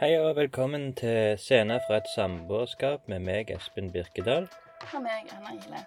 Hei og velkommen til Scener fra et samboerskap med meg, Espen Birkedal. Og meg, Anna Ile.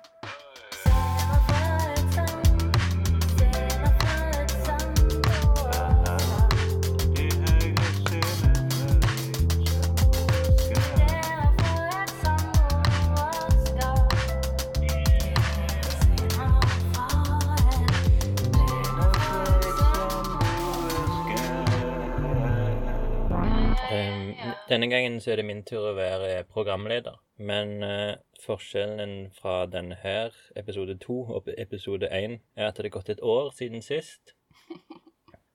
Denne gangen så er det min tur å være programleder. Men uh, forskjellen fra denne her, episode to og episode én, er at det er gått et år siden sist.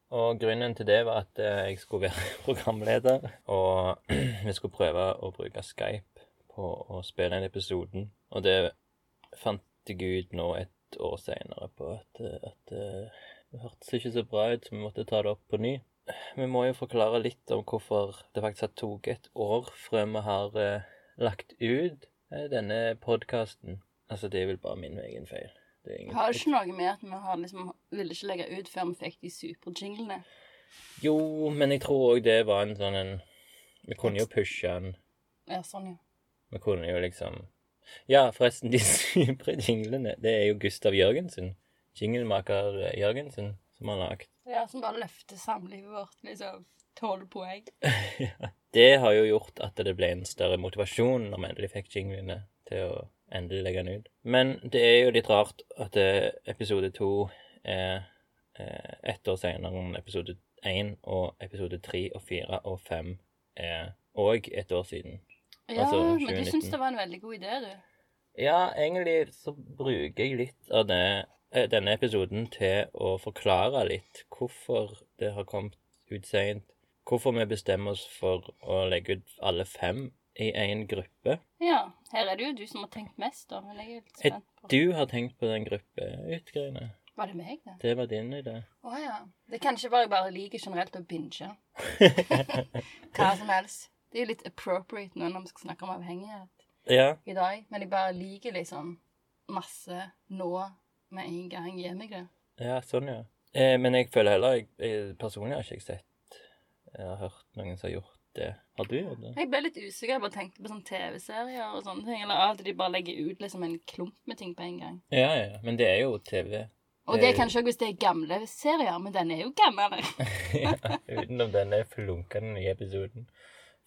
Og grunnen til det var at uh, jeg skulle være programleder, og vi skulle prøve å bruke Skype på å spille inn episoden. Og det fant jeg ut nå et år seinere på at, eh, at eh, det hørtes ikke så bra ut, så vi måtte ta det opp på ny. Vi må jo forklare litt om hvorfor det faktisk har tatt et år før vi har eh, lagt ut eh, denne podkasten. Altså, det er vel bare min egen feil. Det. Har ikke noe med at vi har liksom, ville ikke legge ut før vi fikk de superjinglene? Jo, men jeg tror òg det var en sånn en Vi kunne jo pushe den. Ja, sånn, ja. Vi kunne jo liksom Ja, forresten, de supre-jinglene, det er jo Gustav Jørgensen. Jinglemaker eh, Jørgensen som har lagd. Ja, Som bare løfter samlivet vårt liksom tolv poeng. Ja. Det har jo gjort at det ble en større motivasjon når vi endelig fikk jinglene til å endelig legge den ut. Men det er jo litt rart at eh, episode to er eh, ett år senere enn episode én, og episode tre og fire og fem er òg et år siden. Ja, Altså, men du 2019. syns det var en veldig god idé, du. Ja, egentlig så bruker jeg litt av det, denne episoden til å forklare litt hvorfor det har kommet ut seint. Hvorfor vi bestemmer oss for å legge ut alle fem i én gruppe. Ja, her er det jo du som har tenkt mest, da. Men jeg er litt spent på Du har tenkt på den gruppeutgreiene. Var det meg, det? Det var din idé. Å ja. Det er kanskje bare jeg bare liker generelt å binge. Hva som helst. Det er jo litt appropriate nå når vi skal snakke om avhengighet Ja. i dag. Men jeg bare liker liksom masse nå med en gang. Gi meg det. ja, sånn, ja. Eh, men jeg føler heller jeg, jeg Personlig har ikke jeg sett Jeg har hørt noen som har gjort det. Har du gjort det? Jeg ble litt usikker. Jeg bare tenkte på sånne TV-serier og sånne ting. Eller at de bare legger ut liksom en klump med ting på en gang. Ja, ja. Men det er jo TV. Og det er kanskje også hvis det er gamle serier, men den er jo gammel. ja, utenom denne flunkende nye episoden.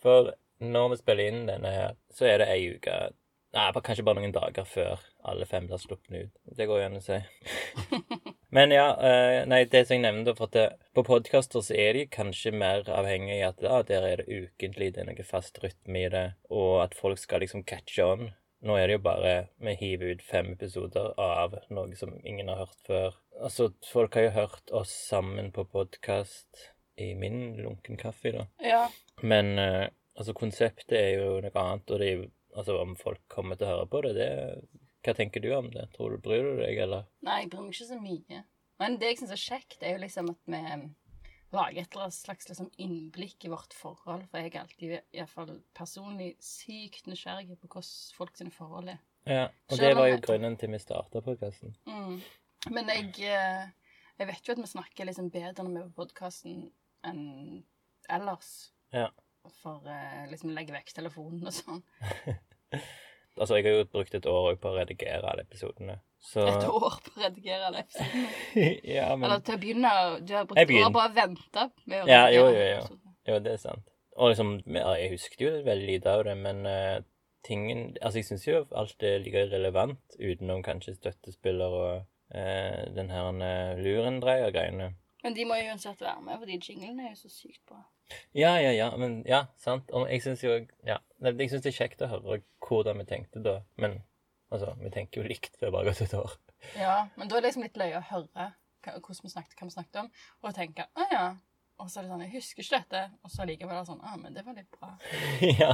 For når vi spiller inn denne her, så er det ei uke Nei, kanskje bare noen dager før alle fem blir sluppet ut. Det går jo an å si. Men ja, eh, nei, det som jeg nevnte, for at på podkaster så er de kanskje mer avhengig av at ja, der er det ukentlig, det er noe fast rytme i det, og at folk skal liksom catch on. Nå er det jo bare Vi hiver ut fem episoder av noe som ingen har hørt før. Altså, folk har jo hørt oss sammen på podkast i min lunken kaffe, da. Ja. Men eh, altså, konseptet er jo noe annet, og det er jo Altså, om folk kommer til å høre på det, det Hva tenker du om det? Tror du Bryr du deg, eller? Nei, jeg bryr meg ikke så mye. Men det jeg syns er kjekt, er jo liksom at vi lager et eller annet slags liksom innblikk i vårt forhold. For jeg er alltid, iallfall personlig, sykt nysgjerrig på hvordan folk sine forhold er. Ja, og Selv det var jo jeg- grunnen til vi starta podkasten. Mm. Men jeg, eh, jeg vet jo at vi snakker liksom bedre når vi er på podkasten enn ellers. Ja. For å liksom legge vekk telefonen og sånn. Altså, jeg har jo brukt et år på å redigere alle episodene. Så Et år på å redigere alle episodene. Ja, men Eller til å begynne Du har brukt et år på å vente med å Ja, jo, jo, jo. Jo, det er sant. Og liksom, jeg husket jo veldig lite av det, men uh, tingen Altså, jeg syns jo alt er like relevant, utenom kanskje støttespiller og uh, den her uh, lurendreier-greiene. Men de må jo uansett være med, fordi jinglene er jo så sykt bra. Ja, ja, ja, men ja, sant. Og jeg syns jo Ja, jeg syns det er kjekt å høre hvordan vi tenkte da, men altså, vi tenker jo likt før bare gått et år. Ja, men da er det liksom litt løye å høre hvordan vi snakket, hva vi snakket om, og tenke å ja. Og så er det sånn Jeg husker ikke dette. Og så likevel er det sånn ah, men det var litt bra. ja.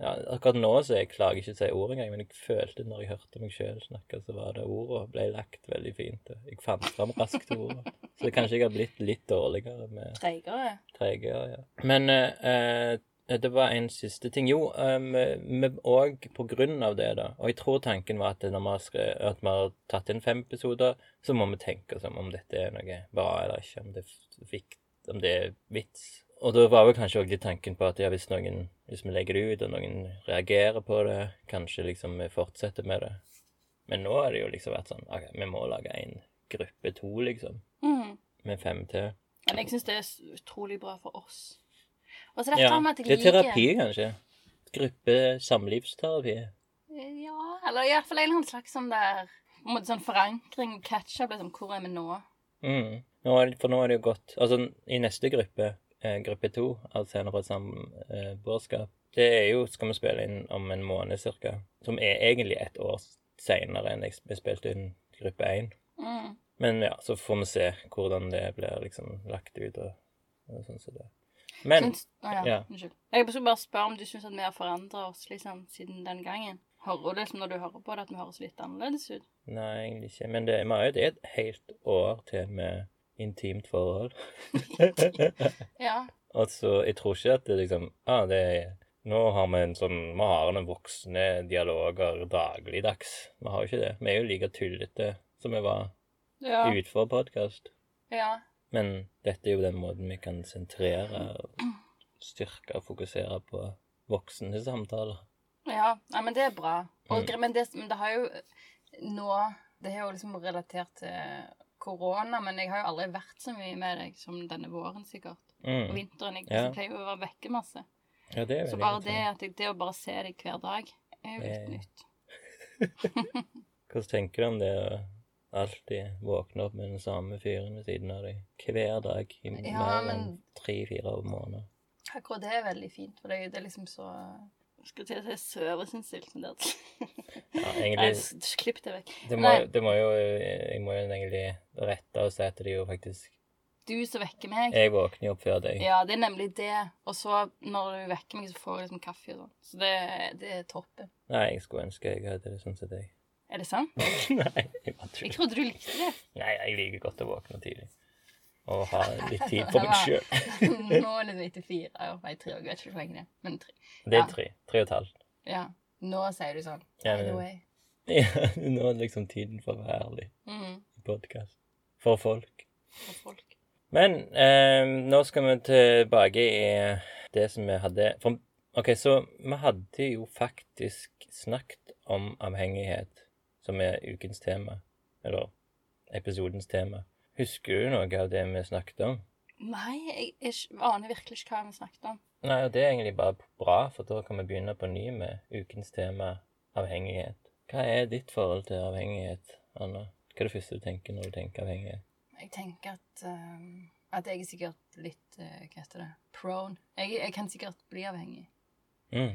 ja. Akkurat nå så jeg klager ikke å si ord engang, men jeg følte når jeg hørte meg sjøl snakke, så var det ordet ble lagt veldig fint. Jeg fant fram raskt til ordet. Så kanskje jeg har blitt litt dårligere med Treigere. tregere, ja. Men eh, eh, det var en siste ting. Jo, òg på grunn av det, da. Og jeg tror tanken var at når vi har, at vi har tatt inn fem episoder, så må vi tenke oss om om dette er noe bra eller ikke. Om det, er fikt, om det er vits. og da var vel kanskje også litt tanken på at ja, hvis noen Hvis vi legger det ut, og noen reagerer på det, kanskje liksom vi fortsetter med det. Men nå har det jo liksom vært sånn OK, vi må lage en gruppe to, liksom. Mm. Med fem til. Men jeg syns det er utrolig bra for oss. Og så dette Ja, med at jeg liker det er terapi, kanskje. Gruppe samlivsterapi. Ja, eller i hvert fall en eller annen slags sånn der på en måte sånn forankring, catch-up, liksom. Hvor er vi nå? Mm. Nå er for nå er det jo gått Altså, i neste gruppe, eh, gruppe to av Scener fra et samboerskap, det er jo Skal vi spille inn om en måned cirka. Som er egentlig et år seinere enn vi spilte inn gruppe én. Mm. Men ja, så får vi se hvordan det blir liksom lagt ut og, og sånn som det. Men Syns, ja, ja. Jeg skulle bare spørre om du syns at vi har forandra oss liksom siden den gangen. Hører du liksom når du hører på det, at vi høres litt annerledes ut? Nei, egentlig ikke. Men det, vi har jo et helt år til med intimt forhold. Ja. Altså, jeg tror ikke at det liksom ah, det er, Nå har vi en sånn Vi har noen voksne dialoger dagligdags. Vi har jo ikke det. Vi er jo like tullete som vi var Ja. utenfor podkast. ja. Men dette er jo den måten vi kan sentrere og styrke og fokusere på voksne samtaler. Ja, nei, men det er bra. Og, Mm. men, det, men det har jo nå Det er jo liksom relatert til korona, men jeg har jo aldri vært så mye med deg som denne våren, sikkert. Og Mm. vinteren. Jeg Ja. pleier jo å være vekke masse. Ja, det er Så bare det, at jeg, det å bare se deg hver dag, er jo litt Eh. nytt. Hvordan tenker du om det å alltid våkne opp med den samme fyren ved siden av deg hver dag i Ja, mer enn tre-fire måneder? Akkurat det er veldig fint, for det, er det er liksom så skal til å si søvnsinnstilt, men det Ja, Nei, egentlig s- Klipp det vekk. det må, Nei. det må jo Jeg må jo egentlig rette og si at det jo faktisk Du som vekker meg. Jeg våkner jo opp før deg. Ja, det er nemlig det. Og så, når du vekker meg, så får jeg liksom kaffe og sånn. Så det, det er toppen. Nei, jeg skulle ønske jeg hadde det sånn som deg. Er det sant? Nei, jeg bare Jeg tuller. trodde du likte det. Nei, jeg liker godt å våkne tidlig. Og ha litt tid for meg sjøl. Nå er det litt etter fire. Nei, tre år. Jeg vet ikke hvor lenge det er. Men tre. Det er tre. Tre og et halvt. Ja. Nå sier du sånn. Ja, men- Ja, nå er liksom tiden for å være ærlig Mm, i podkast. For folk. for folk. Men eh, nå skal vi tilbake i det som vi hadde for, OK, så vi hadde jo faktisk snakket om avhengighet, som er ukens tema. Eller episodens tema. Husker du noe av det vi snakket om? Nei, jeg, jeg aner virkelig ikke hva vi snakket om. Nei, og det er egentlig bare bra, for da kan vi begynne på ny med ukens tema avhengighet. Hva er ditt forhold til avhengighet, Anna? Hva er det første du tenker når du tenker avhengighet? Jeg tenker at, um, at jeg er sikkert litt uh, Hva heter det? Prone. Jeg, jeg kan sikkert bli avhengig. Mm.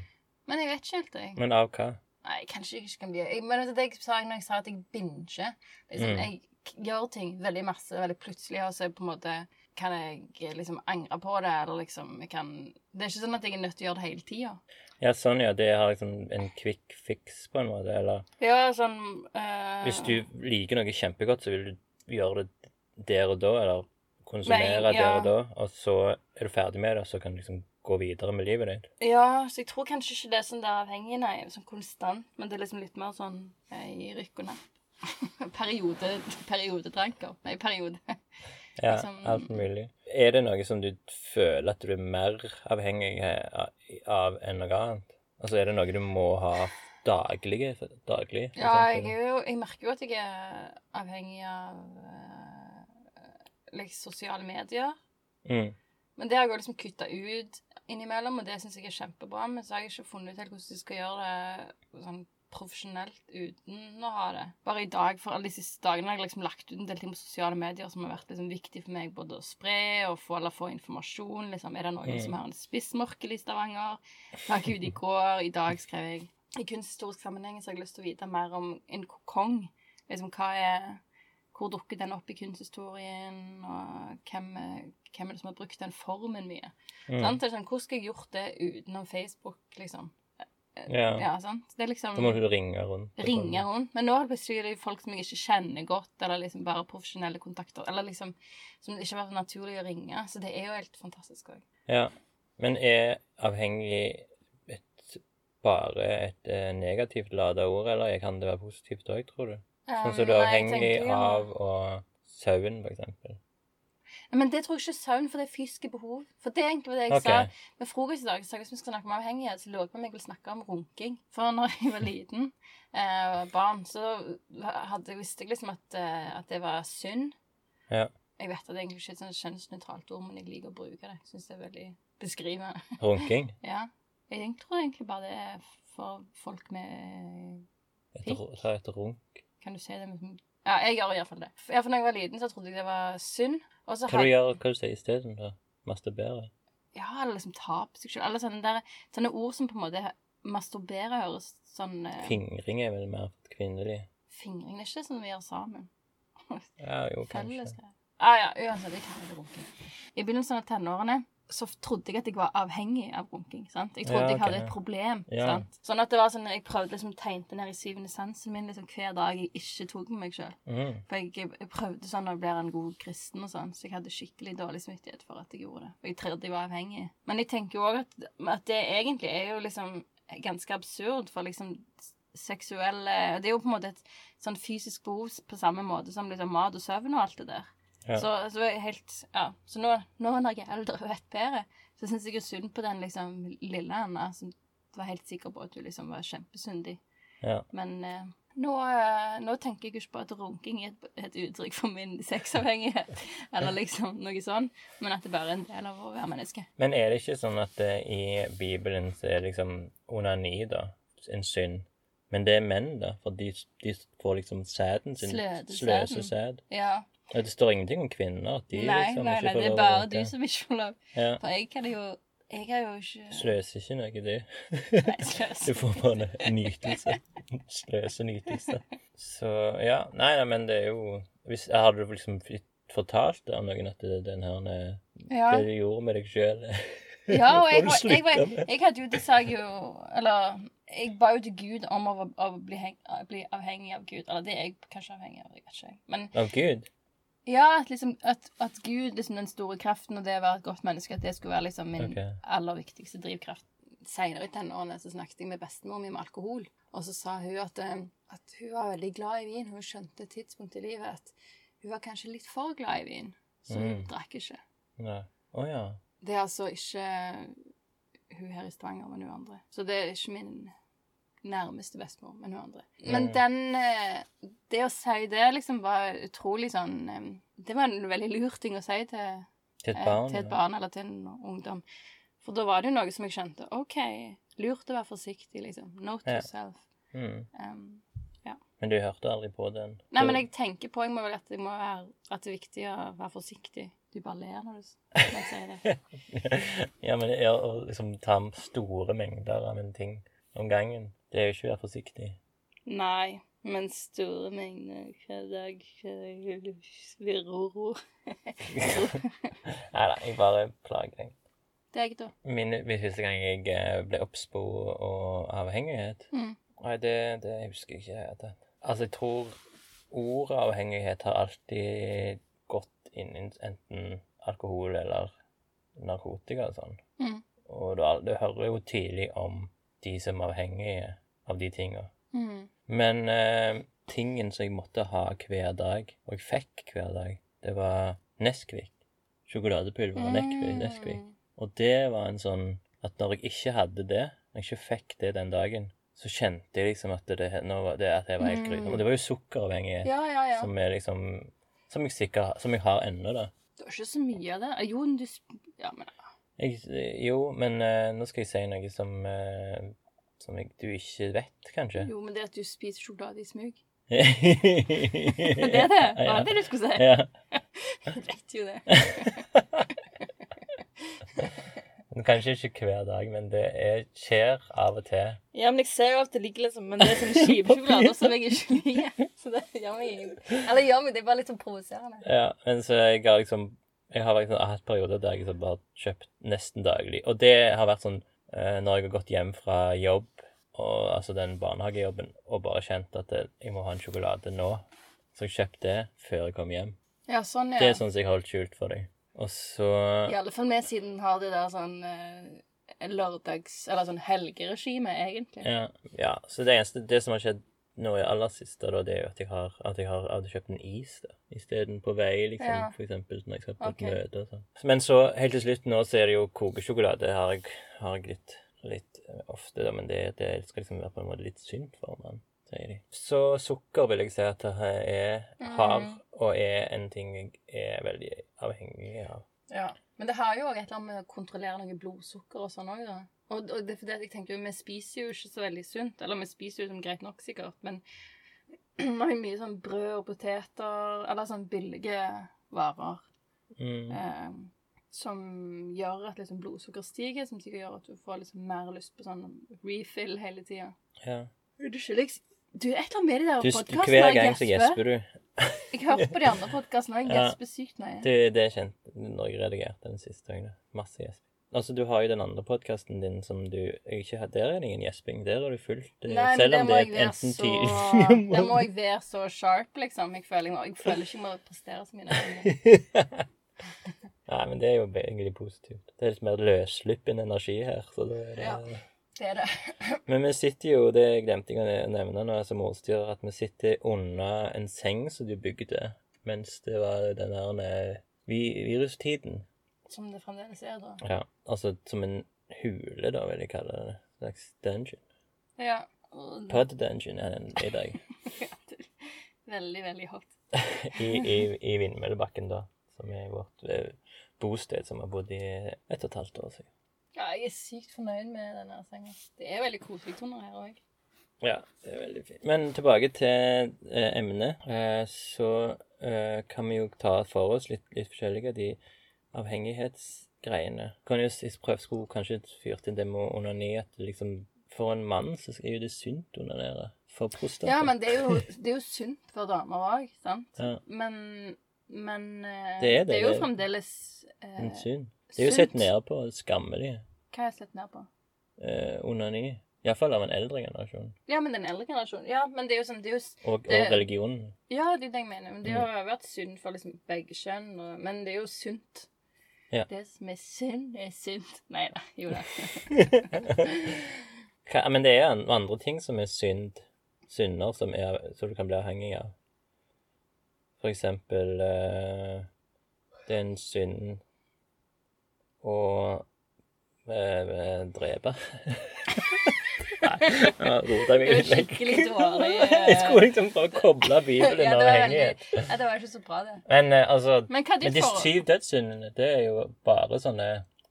Men jeg vet ikke helt, jeg. Men av hva? Nei, kanskje jeg ikke kan bli jeg, Men det jeg sa når jeg sa at jeg binger liksom, Mm. Jeg gjør ting veldig masse, veldig plutselig, og så på en måte kan jeg liksom angre på det, eller liksom jeg kan Det er ikke sånn at jeg er nødt til å gjøre det hele tida. Ja, sånn, ja. Det har liksom en quick fix, på en måte. Eller Ja, sånn uh... hvis du liker noe kjempegodt, så vil du gjøre det der og da, eller konsumere Nei, ja. der og da, og så er du ferdig med det, og så kan du liksom gå videre med livet ditt. Ja, så jeg tror kanskje ikke det er sånn der avhengig, nei, sånn konstant, men det er liksom litt mer sånn eh, i rykk og napp. Periode, periodetranker. Nei, periode. Ja, Liksom- alt mulig. Er det noe som du føler at du er mer avhengig av, enn noe annet? Altså, er det noe du må ha daglig? daglig Ja, jeg, jo, jeg merker jo at jeg er avhengig av eh, liksom sosiale medier. Mm. Men det har jeg jo liksom kutta ut innimellom, og det syns jeg er kjempebra. Men så har jeg ikke funnet ut helt hvordan jeg skal gjøre det sånn profesjonelt uten å ha det. Bare i dag, for alle de siste dagene har jeg liksom lagt ut en del ting på sosiale medier som har vært liksom viktig for meg både å spre og få, eller få informasjon. Liksom, er det noen Mm. som har en spissmorkel i Stavanger? La ikke ut i går. I dag skrev jeg i kunsthistorisk sammenheng så har jeg lyst til å vite mer om en kokong. Liksom, hva er Hvor dukker den opp i kunsthistorien? Og hvem, hvem er det som har brukt den formen mye? Mm. Sånn, hvordan skal jeg gjort det utenom Facebook, liksom? Ja. Ja, sant? Det er liksom Da må du ringe rundt. og ringe rundt. Men nå er det plutselig folk som jeg ikke kjenner godt, eller liksom bare profesjonelle kontakter, eller liksom som det ikke har vært naturlig å ringe. Så det er jo helt fantastisk òg. Ja. Men er avhengig et, bare et eh, negativt lada ord, eller kan det være positivt òg, tror du? Sånn som du er avhengig av å søvn, for eksempel. Men det tror jeg ikke er søvn, for det er fysiske behov. For det er egentlig det jeg okay. sa med frokost i dag. Så hvis vi skal snakke om avhengighet, så lurer jeg på om jeg vil snakke om runking. For når jeg var liten, eh, barn, så hadde, visste jeg liksom at, eh, at det var synd. Ja. Jeg vet at det egentlig ikke er et sånn kjønnsnøytralt ord, men jeg liker å bruke det. Jeg syns det er veldig beskrivende. Runking? ja. Jeg tror egentlig bare det er for folk med Etter, ta et runk. Kan du si det med Ja, jeg gjør iallfall det. Ja, for når jeg var liten, så trodde jeg det var synd. Og så Hva du gjør, hva du sier isteden? Masturbere? Ja, eller liksom ta på seg selv. Eller sånne, der, sånne ord som på en måte Masturbere høres sånn uh, Fingring er vel mer kvinnelig? Fingring det er ikke sånn vi gjør sammen. Ja, jo, kanskje. Ah, ja, uansett, jeg kan ikke runke. I begynnelsen av tenårene så trodde jeg at jeg var avhengig av runking. sant? Jeg trodde Ja, jeg hadde et problem. Ja. sant? Sånn at det var sånn, Jeg prøvde liksom tegnte ned i syvende sansen min liksom hver dag jeg ikke tok med meg sjøl. Mm. For jeg, jeg prøvde sånn å bli en god kristen og sånn, så jeg hadde skikkelig dårlig samvittighet for at jeg gjorde det. For jeg trodde jeg var avhengig. Men jeg tenker jo òg at, at det egentlig er jo liksom ganske absurd, for liksom seksuelle Det er jo på en måte et sånn fysisk behov på samme måte som liksom mat og søvn og alt det der. Ja. Så, så helt Ja. Så nå, nå når jeg er eldre og vet bedre, så syns jeg jo synd på den liksom lille Anna som var helt sikker på at du liksom var kjempesyndig. Ja. Men eh, nå, eh, nå tenker jeg ikke på at runking er et, et uttrykk for min sexavhengighet, eller liksom noe sånn, men at det bare er en del av å være menneske. Men er det ikke sånn at det, i Bibelen så er liksom onani, da, en synd? Men det er menn, da, for de, de får liksom sæden sin. Sløsesæd. Ja. Og det står ingenting om kvinner. At de Nei, liksom nei, nei, får det er bare du som ikke får lov. Ja. For jeg kan jo Jeg har jo ikke Sløser ikke noe, du. Nei, sløs. Du får bare en nytelse. Sløsenytelse. Så ja. Nei, nei, men det er jo hvis, Hadde du liksom fortalt det av noen at det, den her eh, Ja. Det du gjorde med deg sjøl Ja, og jeg, var- jeg, var, jeg hadde jo Det sa jeg jo Eller jeg ba jo til Gud om å, å bli, heng, bli avhengig av Gud. Eller det er jeg kanskje avhengig av. jeg vet ikke. Men Av Gud? Ja, at liksom at, at Gud, liksom den store kraften, og det å være et godt menneske, at det skulle være liksom min okay. aller viktigste drivkraft. Senere i tenårene så snakket jeg med bestemor mi om alkohol, og så sa hun at, eh, at hun var veldig glad i vin. Hun skjønte et tidspunkt i livet at hun var kanskje litt for glad i vin, så hun Mm. drakk ikke. Nei. Oh, ja. Det er altså ikke hun her i Stavanger, men hun andre. Så det er ikke min nærmeste bestemor, men hun andre. Men den eh, Det å si det liksom var utrolig sånn eh, Det var en veldig lur ting å si til, Til et eh, barn? til et barn eller til en ungdom. For da var det jo noe som jeg skjønte. OK, lurt å være forsiktig, liksom. Note Ja. self. Mm. Um, Men du hørte aldri på den? nei, men jeg tenker på jeg må vel at, jeg må være, at det er viktig å være forsiktig. Du bare ler når du når sier det. ja, men det er å liksom ta store mengder av en ting om gangen. Det er jo ikke å være forsiktig. Nei, men store mengder hver dag Viroro. Nei da, jeg bare plager deg. ikke da? Min min første gang jeg eh, ble obs på og avhengighet Mm. Nei, det, det husker jeg ikke. det. Altså, jeg tror ordet avhengighet har alltid gått inn i enten alkohol eller narkotika og sånn. Mm. Og du, du hører jo tidlig om de som er avhengige av de tinga. Mm. Men eh, tingen som jeg måtte ha hver dag, og jeg fikk hver dag, det var Nesquik. Sjokoladepulver og mm. Nesquik. Og det var en sånn at når jeg ikke hadde det, når jeg ikke fikk det den dagen, så kjente jeg liksom at det, var det at jeg var helt grusom. Og det var jo sukkeravhengighet Ja, ja, ja. som er liksom Som jeg sikkert Som jeg har ennå, da. Det var ikke så mye av det. Jo, du Ja, men Jeg, jo, men uh, nå skal jeg si noe som uh, Som jeg, du ikke vet, kanskje. Jo, men det at du spiser sjokolade i smug det Det er det? Var Ja. det det du skulle si? ja. Jeg vet jo det. Kanskje ikke hver dag, men det er, skjer av og til. Ja, men jeg ser jo at det ligger liksom Men det er sånn kjipe sjokolader som jeg ikke liker. Så det gjør meg ingenting. Eller gjør meg det er bare litt sånn provoserende. Ja, men så jeg har liksom Jeg har liksom hatt perioder der jeg liksom bare kjøpt nesten daglig. Og det har vært sånn eh, når jeg har gått hjem fra jobb, og altså den barnehagejobben, og bare kjent at jeg må ha en sjokolade nå. Så jeg kjøpte det før jeg kom hjem. Ja, sånn, ja. Det er sånn som jeg har holdt skjult for deg. Og så I alle fall vi siden har det der sånn eh, lørdags... Eller sånn helgeregime, egentlig. Ja, ja. Så det eneste Det som har skjedd nå i aller siste, da, det er jo at jeg har, at jeg har hadde kjøpt en is da, isteden på vei, liksom, Ja. for eksempel når jeg skal på okay. et møte og sånn. Men så, helt til slutt nå, så er det jo kokesjokolade har jeg, har jeg litt, litt eh, ofte, da, men det, det skal liksom være på en måte litt synd for meg, sier de. Så sukker vil jeg si at det er, har, Mm. og er en ting jeg er veldig avhengig av. Ja. Men det har jo òg et eller annet med å kontrollere noe blodsukker og sånn òg, da. Og, og det, fordi at jeg tenker jo, vi spiser jo ikke så veldig sunt. Eller vi spiser jo som greit nok, sikkert, men vi har jo mye sånn brød og poteter, eller sånn billige varer, Mm. eh, som gjør at liksom blodsukker stiger, som sikkert gjør at du får liksom mer lyst på sånn refill hele tida. Ja. Du skylder jeg Du, et eller annet med de der Du, podkastene hver gang så gjesper du. Jeg hørte på de andre podkastene, og jeg Ja. gjesper sykt nøye. Det, det er kjent når jeg redigerte den siste gangen. Masse gjesping. Altså, du har jo den andre podkasten din som du ikke har Der er det ingen gjesping. Der har du fulgt det, Nei, Selv om det er enten så tid Der må jeg være så sharp, liksom. Jeg føler, jeg jeg føler ikke jeg må prestere så mye. Nei, men det er jo egentlig positivt. Det er litt mer løsslippen energi her. Så det er det. Ja. Det er det. Men vi sitter jo, det glemte jeg å nevne nå som ordstyrer, at vi sitter under en seng som du bygde mens det var den der eh, vi, virustiden. Som det fremdeles er, da. Ja, altså som en hule, da, vil jeg kalle det. En slags dungeon. Ja. og- Pod dungeon er den i dag. Veldig, veldig hot. I, i, i Vindmøllebakken, da. Som er vårt eh, bosted som har bodd i ett og et halvt år siden. Ja, jeg er sykt fornøyd med denne senga. Det er veldig koselig toner her òg. Ja, det er veldig fint. Men tilbake til eh, emnet. Eh, så eh, kan vi jo ta for oss litt, litt forskjellige de avhengighetsgreiene. Kan jo s- prøve skulle kanskje fyrt inn det med onani at liksom For en mann så er jo det sunt å onanere. For prostata. Ja, men det er jo, det er jo sunt for damer òg, sant? Ja. Men, men eh, Det er det, er jo det- fremdeles eh, En synd. Det er jo sett ned på skammelig. Hva har jeg sett ned på? Eh, onani. Iallfall av en eldre generasjon. Ja, men den eldre generasjonen Ja, men det er jo sånn det er jo, Og, Det- og religionen. Ja, det er det jeg mener. Men det Mm. har jo vært synd for liksom begge kjønn. Og, men det er jo sunt. Ja. Det som er synd, er synd. Nei da. Jo da. Men det er an- andre ting som er synd, synder som, er, som du kan bli avhengig av. For eksempel eh, Det er en synd å eh, eh, drepe. Nei, nå meg litt vekk. skikkelig dårlig. Jeg skulle liksom bare koble Bibelen Ja, og avhengighet. Ja, det var ikke så bra, det. Men eh, altså Men hva er Men de forhold? syv dødssyndene, det er jo bare sånne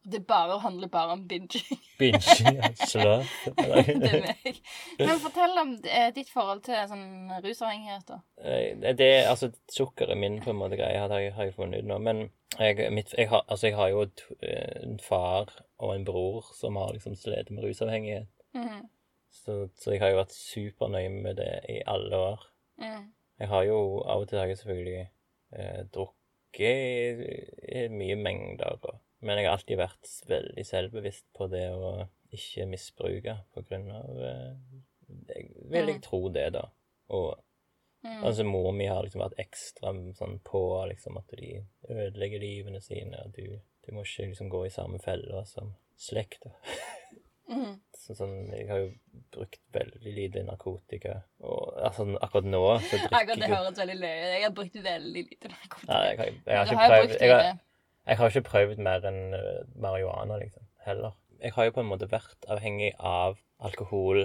Det bare handler bare om binging. binging, sløv. det er meg. Men fortell om eh, ditt forhold til sånn rusavhengighet, da. Eh, Det er altså sukker er min på en måte greie, har jeg, har jeg funnet ut nå. Men jeg, mitt, jeg, har, altså, jeg har jo et, eh, en far og en bror som har liksom slitt med rusavhengighet. Mhm. Så, så jeg har jo vært supernøye med det i alle år. Mm. Jeg har jo av og til har jeg selvfølgelig eh, drukket i mye mengder, og, men jeg har alltid vært veldig selvbevisst på det å ikke misbruke på grunn av eh, Jeg vil jeg tro det, da. Og mm. Altså, mor mi har liksom vært ekstra sånn på liksom at de ødelegger livene sine, og du, du må ikke liksom gå i samme fella som slekta. Mhm. Så sånn, jeg har jo brukt veldig lite narkotika, og altså, akkurat nå så drikker Akkurat det høres veldig løye ut. Jeg har brukt veldig lite narkotika. Nei, jeg har, jeg har ikke har prøvd jeg har, jeg har ikke prøvd mer enn eh, marihuana, liksom. Heller. Jeg har jo på en måte vært avhengig av alkohol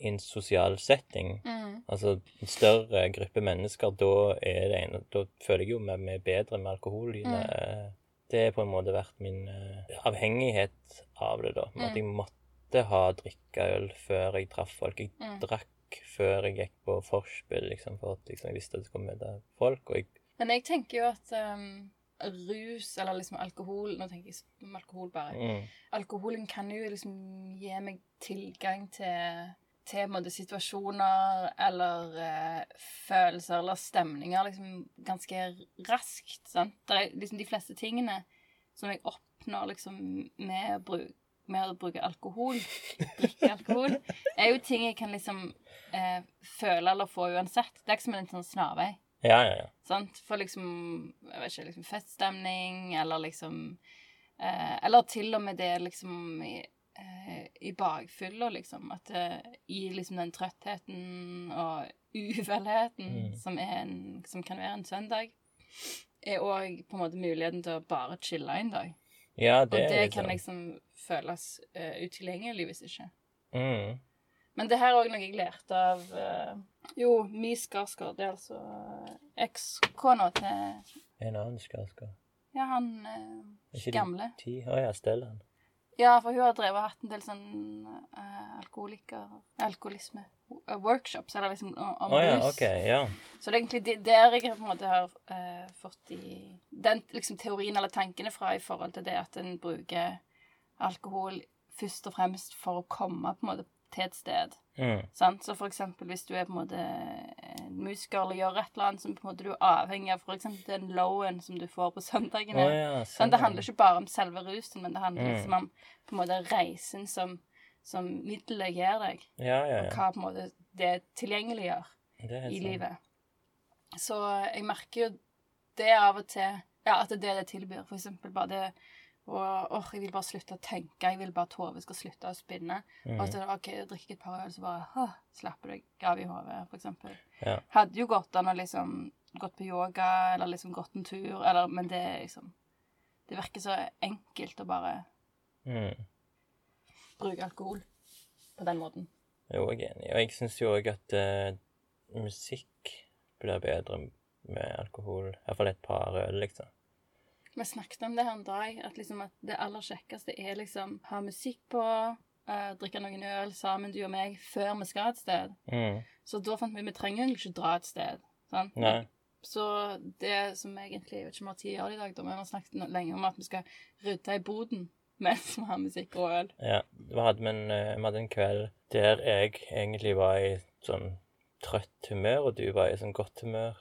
i en sosial setting. Mm. Altså en større gruppe mennesker, da er det en Da føler jeg jo meg meg bedre med alkohol. det. Mm. Det har på en måte vært min eh, avhengighet av det, da. At Mm. jeg måtte ha drikkeøl før jeg traff folk. Jeg Mm. drakk før jeg gikk på vorspiel, liksom, for at liksom, jeg visste at det skulle møte folk. Og jeg Men jeg tenker jo at um, rus, eller liksom alkohol Nå tenker jeg om alkohol bare. mm, Alkoholen kan jo liksom gi meg tilgang til til måte, situasjoner eller eh, følelser eller stemninger liksom ganske raskt. sant? Det er liksom de fleste tingene som jeg oppnår liksom med å bruke, med å bruke alkohol, drikke alkohol, er jo ting jeg kan liksom eh, føle eller få uansett. Det er ikke som en sånn snarvei. Ja, ja, ja. Sant? For liksom, jeg vet ikke, liksom feststemning, eller liksom eh, Eller til og med det liksom i- eh, i bakfylla, liksom. At eh, i liksom den trøttheten og uvelheten Mm. som, en, som kan være en søndag, er òg på en måte muligheten til å bare chille en dag. Ja, det Og det, kan liksom føles uh, utilgjengelig hvis ikke. mm. Men det her er òg noe jeg lærte av uh, Jo, Mi Skarsgård. Det er altså eh, ekskona til En annen Skarsgård. Ja, han uh, gamle. Å ja, Stellan. Ja, for hun har drevet hatt en del sånn uh, alkoholiker... Alkoholisme. Workshops, eller liksom om oh, ja, okay, Ja. Så det er egentlig der jeg på en måte har uh, fått i den liksom teorien eller tankene fra i forhold til det at en bruker alkohol først og fremst for å komme på en måte til et sted. Mm. Sant? Så for eksempel hvis du er på en måte en musiker eller gjør et eller annet som på en måte du er avhengig av, eksempel den lowen som du får på søndagene. oh, ja, sånn. Det handler ikke bare om selve rusen, men det handler Mm. liksom om på en måte reisen som, som middelet gir deg, Ja, ja, og hva på en måte det tilgjengeliggjør Det i livet. Så jeg merker jo det av og til Ja, at det er det det tilbyr. For eksempel bare det og åh, jeg vil bare slutte å tenke. Jeg vil bare at hodet skal slutte å spinne. Og Mhm. så OK, drikke et par øl, så bare åh, slapper deg av i hodet, for eksempel. Ja. Hadde jo gått an å liksom gått på yoga, eller liksom gått en tur, eller Men det er liksom Det virker så enkelt å bare Mm. bruke alkohol på den måten. Jo, jeg er enig. Og jeg syns jo òg at uh, musikk blir bedre med alkohol. Iallfall et par øl, liksom. Vi snakket om det her en dag, at, liksom at det aller kjekkeste er liksom ha musikk på, uh, drikke noen øl sammen, du og meg, før vi skal et sted. Mm. Så da fant vi vi trenger egentlig ikke dra et sted. Sant? Nei. Så det som egentlig Jeg vet ikke om vi har tid å det i dag, da, men vi har snakket lenge om at vi skal rydde i boden mens vi har musikk og øl. Ja. Vi hadde, en, eh, vi hadde en kveld der jeg egentlig var i sånn trøtt humør, og du var i sånn godt humør.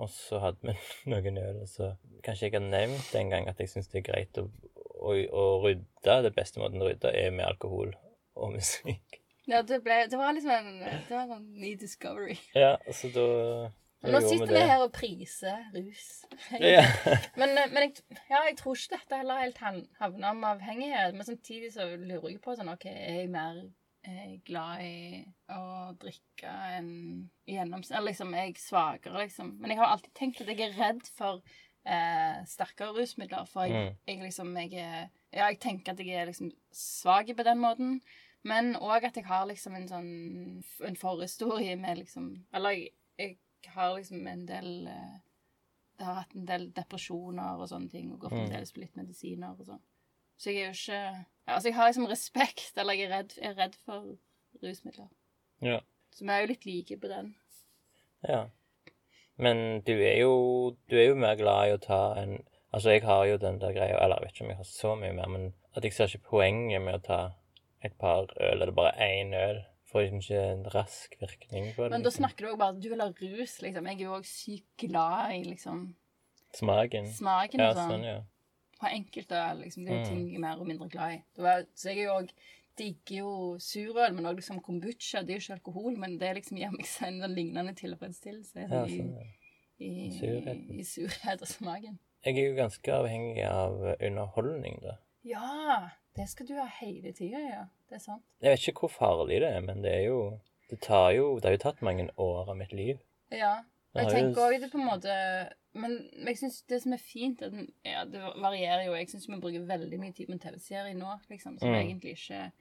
Og så hadde vi noen øl, og så Kanskje jeg har nevnt en gang at jeg syns det er greit å, å, å rydde. Det beste måten å rydde er med alkohol og musikk. Ja, det, ble, det var liksom en, det var en sånn ny discovery. Ja, så da da Nå sitter vi det. her og priser rus. Ja. Men, men jeg, ja, jeg tror ikke dette heller helt havner om avhengighet. Men samtidig så lurer jeg på sånn OK, er jeg mer eh, glad i å drikke en gjennomsnitt Eller liksom, er jeg svakere, liksom? Men jeg har alltid tenkt at jeg er redd for eh, sterkere rusmidler. For jeg, Mm. jeg liksom jeg er, Ja, jeg tenker at jeg er liksom svak på den måten. Men òg at jeg har liksom en sånn En forhistorie med liksom Eller jeg, jeg har liksom en del eh, Jeg har hatt en del depresjoner og sånne ting, og gått fremdeles del på litt medisiner og sånn. Så jeg er jo ikke ja, Altså, jeg har liksom respekt, eller jeg er redd, jeg er redd for rusmidler. Ja. Så vi er jo litt like på den. Ja. Men du er jo Du er jo mer glad i å ta en Altså, jeg har jo den der greia Eller jeg vet ikke om jeg har så mye mer, men at jeg ser ikke poenget med å ta et par øl, eller bare én øl. Får liksom ikke en rask virkning på det. Men da liksom. snakker du òg bare at du vil ha rus, liksom. Jeg er jo òg sykt glad i liksom Smaken. smaken Ja, og sånn. sånn, ja. På enkelte liksom. Det er jo Mm. ting jeg er mer og mindre glad i. Det var, så jeg er jo òg digger jo surøl, men òg liksom kombucha. Det er jo ikke alkohol, men det liksom gir meg en sånn lignende tilfredsstillelse ja i, sånn, ja. i, Surheten. i surhet og smaken. Jeg er jo ganske avhengig av underholdning, da. Ja! Det skal du ha hele tida, ja. Det er sant. Jeg vet ikke hvor farlig det er, men det er jo Det tar jo Det har jo tatt mange år av mitt liv. Ja. Jeg tenker òg det på en måte Men jeg synes det som er fint at den- Ja, det varierer jo. Jeg syns vi bruker veldig mye tid på en TV-serie nå, liksom, som Mm. egentlig ikke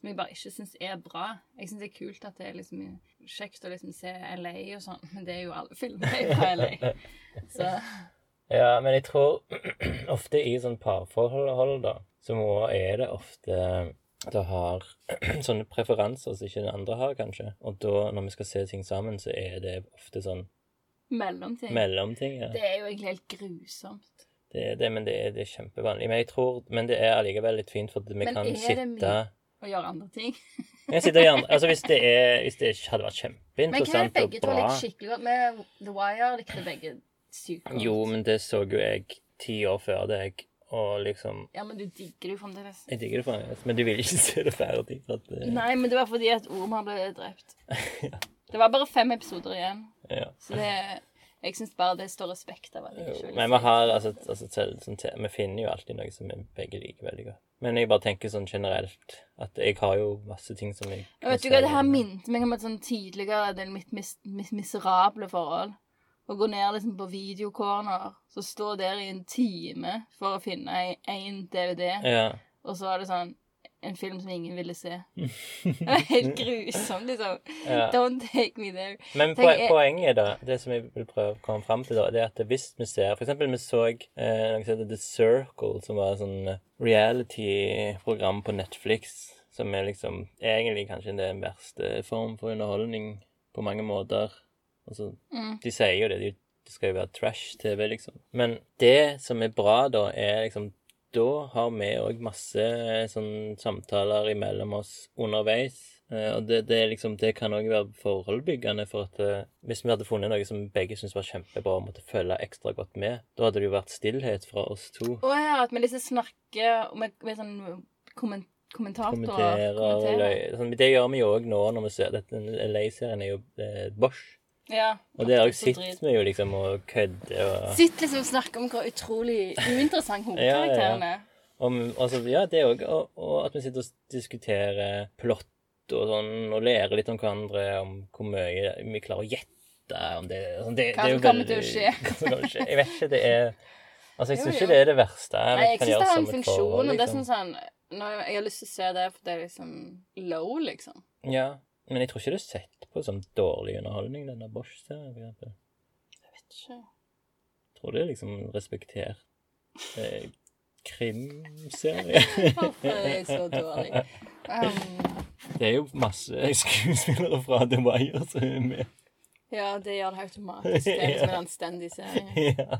Som jeg bare ikke syns er bra. Jeg syns det er kult at det er liksom kjekt å liksom se LA og sånn, men det er jo alle filmer fra LA. Så Ja, men jeg tror ofte i sånn parforhold, da, så er det ofte du har sånne preferanser som ikke den andre har, kanskje. Og da, når vi skal se ting sammen, så er det ofte sånn mellomting. mellomting. Ja. Det er jo egentlig helt grusomt. Det er det, men det er, det er kjempevanlig. Men jeg tror, men det er allikevel litt fint, for vi Men kan er det mye? Å gjøre andre ting. Jeg sitter gjerne, altså Hvis det er, hvis det hadde vært Men hva er begge to bra liker skikkelig godt? Med The Wire likte begge sykt godt. Jo, men det så jo jeg ti år før deg, og liksom Ja, men du digger det jo fremdeles. Jeg digger det fremdeles, men du vil ikke se det ferdig. At det, Nei, men det var fordi at Orm hadde drept. Det var bare fem episoder igjen. ja. Så det Jeg syns bare det står respekt av at jeg ikke vil Men vi har altså, altså selv, sånn, Vi finner jo alltid noe som vi begge liker veldig godt. Men jeg bare tenker sånn generelt at jeg har jo masse ting som jeg ja, vet du hva, det her minnet meg om et sånn tidligere del mitt mis mis miserable forhold. Å gå ned liksom på videocorner, så stå der i en time for å finne én DVD, Ja. og så er det sånn en film som ingen ville se. Det var helt grusomt, liksom. ja. Don't take me there. Men Tenk, jeg- poenget, da, det som jeg vil prøve å komme fram til, da, det er at hvis vi ser For eksempel vi så eh, noe som heter The Circle, som var et sånn eh, reality-program på Netflix, som er liksom egentlig kanskje den verste form for underholdning på mange måter. Altså, Mm. de sier jo det, de, det skal jo være trash-TV, liksom. Men det som er bra, da, er liksom Da har vi òg masse sånn samtaler imellom oss underveis. Eh, og det, det, liksom, det kan òg være forholdbyggende, for at eh, hvis vi hadde funnet noe som begge syntes var kjempebra og måtte følge ekstra godt med, da hadde det jo vært stillhet fra oss to. Å ja, at vi liksom snakker med, med sånn komment kommentatorer. Kommenterer kommenterer. Sånn, det gjør vi jo òg nå når vi ser dette. LA-serien er jo eh, Bosch. Ja. Og det òg så sitter vi jo liksom og kødder og Sitter liksom og snakker om hvor utrolig uinteressant hovedkarakteren er. om, altså, Ja, det òg. Og, og at vi sitter og diskuterer plott og sånn, og lærer litt om hverandre, om hvor mye vi klarer å gjette om det, sånn, det, Hva som kommer til å skje. Jeg vet ikke, det er Altså, jeg syns ikke det er det verste. Nei, jeg syns det har en funksjon, og det er liksom. sånn sånn når Jeg har lyst til å se det, for det er liksom low, liksom. Ja, men jeg tror ikke det er sett på som dårlig underholdning, denne Bosch-serien, for eksempel. Jeg vet ikke. Jeg tror det er liksom respektert eh, krimserie. Hvorfor er jeg så dårlig? Um, Det er jo masse skuespillere fra The Wire som er med. ja, det gjør det automatisk. Det er liksom en anstendig serie. ja.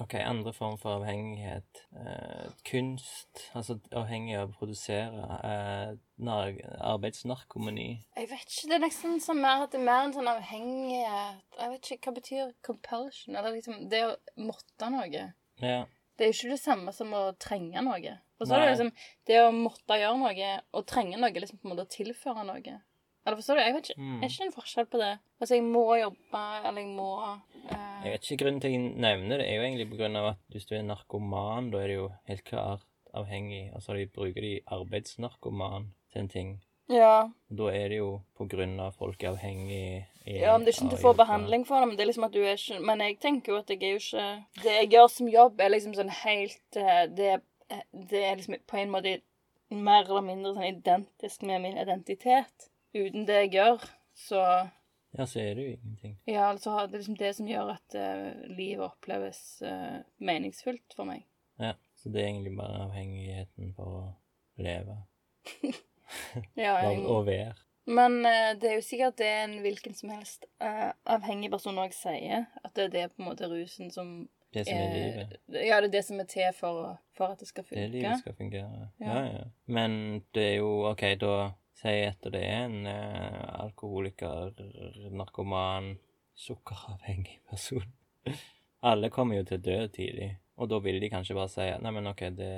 OK, andre form for avhengighet. Eh, kunst. Altså avhengig av å produsere. Eh, arbeidsnarkomani. Jeg vet ikke, det er nesten sånn mer at det er mer en sånn avhengighet Jeg vet ikke, hva betyr compulsion? Eller liksom det å måtte noe. Ja. Det er jo ikke det samme som å trenge noe. Og så er det liksom det å måtte gjøre noe og trenge noe, liksom på en måte å tilføre noe. Eller forstår du? Jeg vet ikke, Mm. er ikke en forskjell på det? Altså, jeg må jobbe, eller jeg må uh... Jeg vet ikke grunnen til at jeg nevner det, er jo egentlig på grunn av at hvis du er narkoman, da er det jo helt klart avhengig. Altså de bruker de arbeidsnarkoman til en ting. Ja. Da er det jo på grunn av folk er avhengig ja, men det er ikke at du får behandling for det, men det er liksom at du er ikke Men jeg tenker jo at jeg er jo ikke Det jeg gjør som jobb, er liksom sånn helt eh, Det, er- det er liksom på en måte mer eller mindre sånn identisk med min identitet. Uten det jeg gjør, så Ja, så er det jo ingenting. Ja, altså det er liksom det som gjør at uh, livet oppleves uh, meningsfullt for meg. Ja, så det er egentlig bare avhengigheten for å leve Ja, jeg, og være. men uh, det er jo sikkert det en hvilken som helst eh, avhengig person òg sier. At det er det på en måte rusen som Det som er livet. Ja, det er det som er til for, for at det skal Det funke. livet skal fungere. Ja. Ja, ja. Men det er jo OK, da sier at det er en uh, alkoholiker, narkoman, sukkeravhengig person. Alle kommer jo til å dø tidlig, og da vil de kanskje bare si nei, men OK, det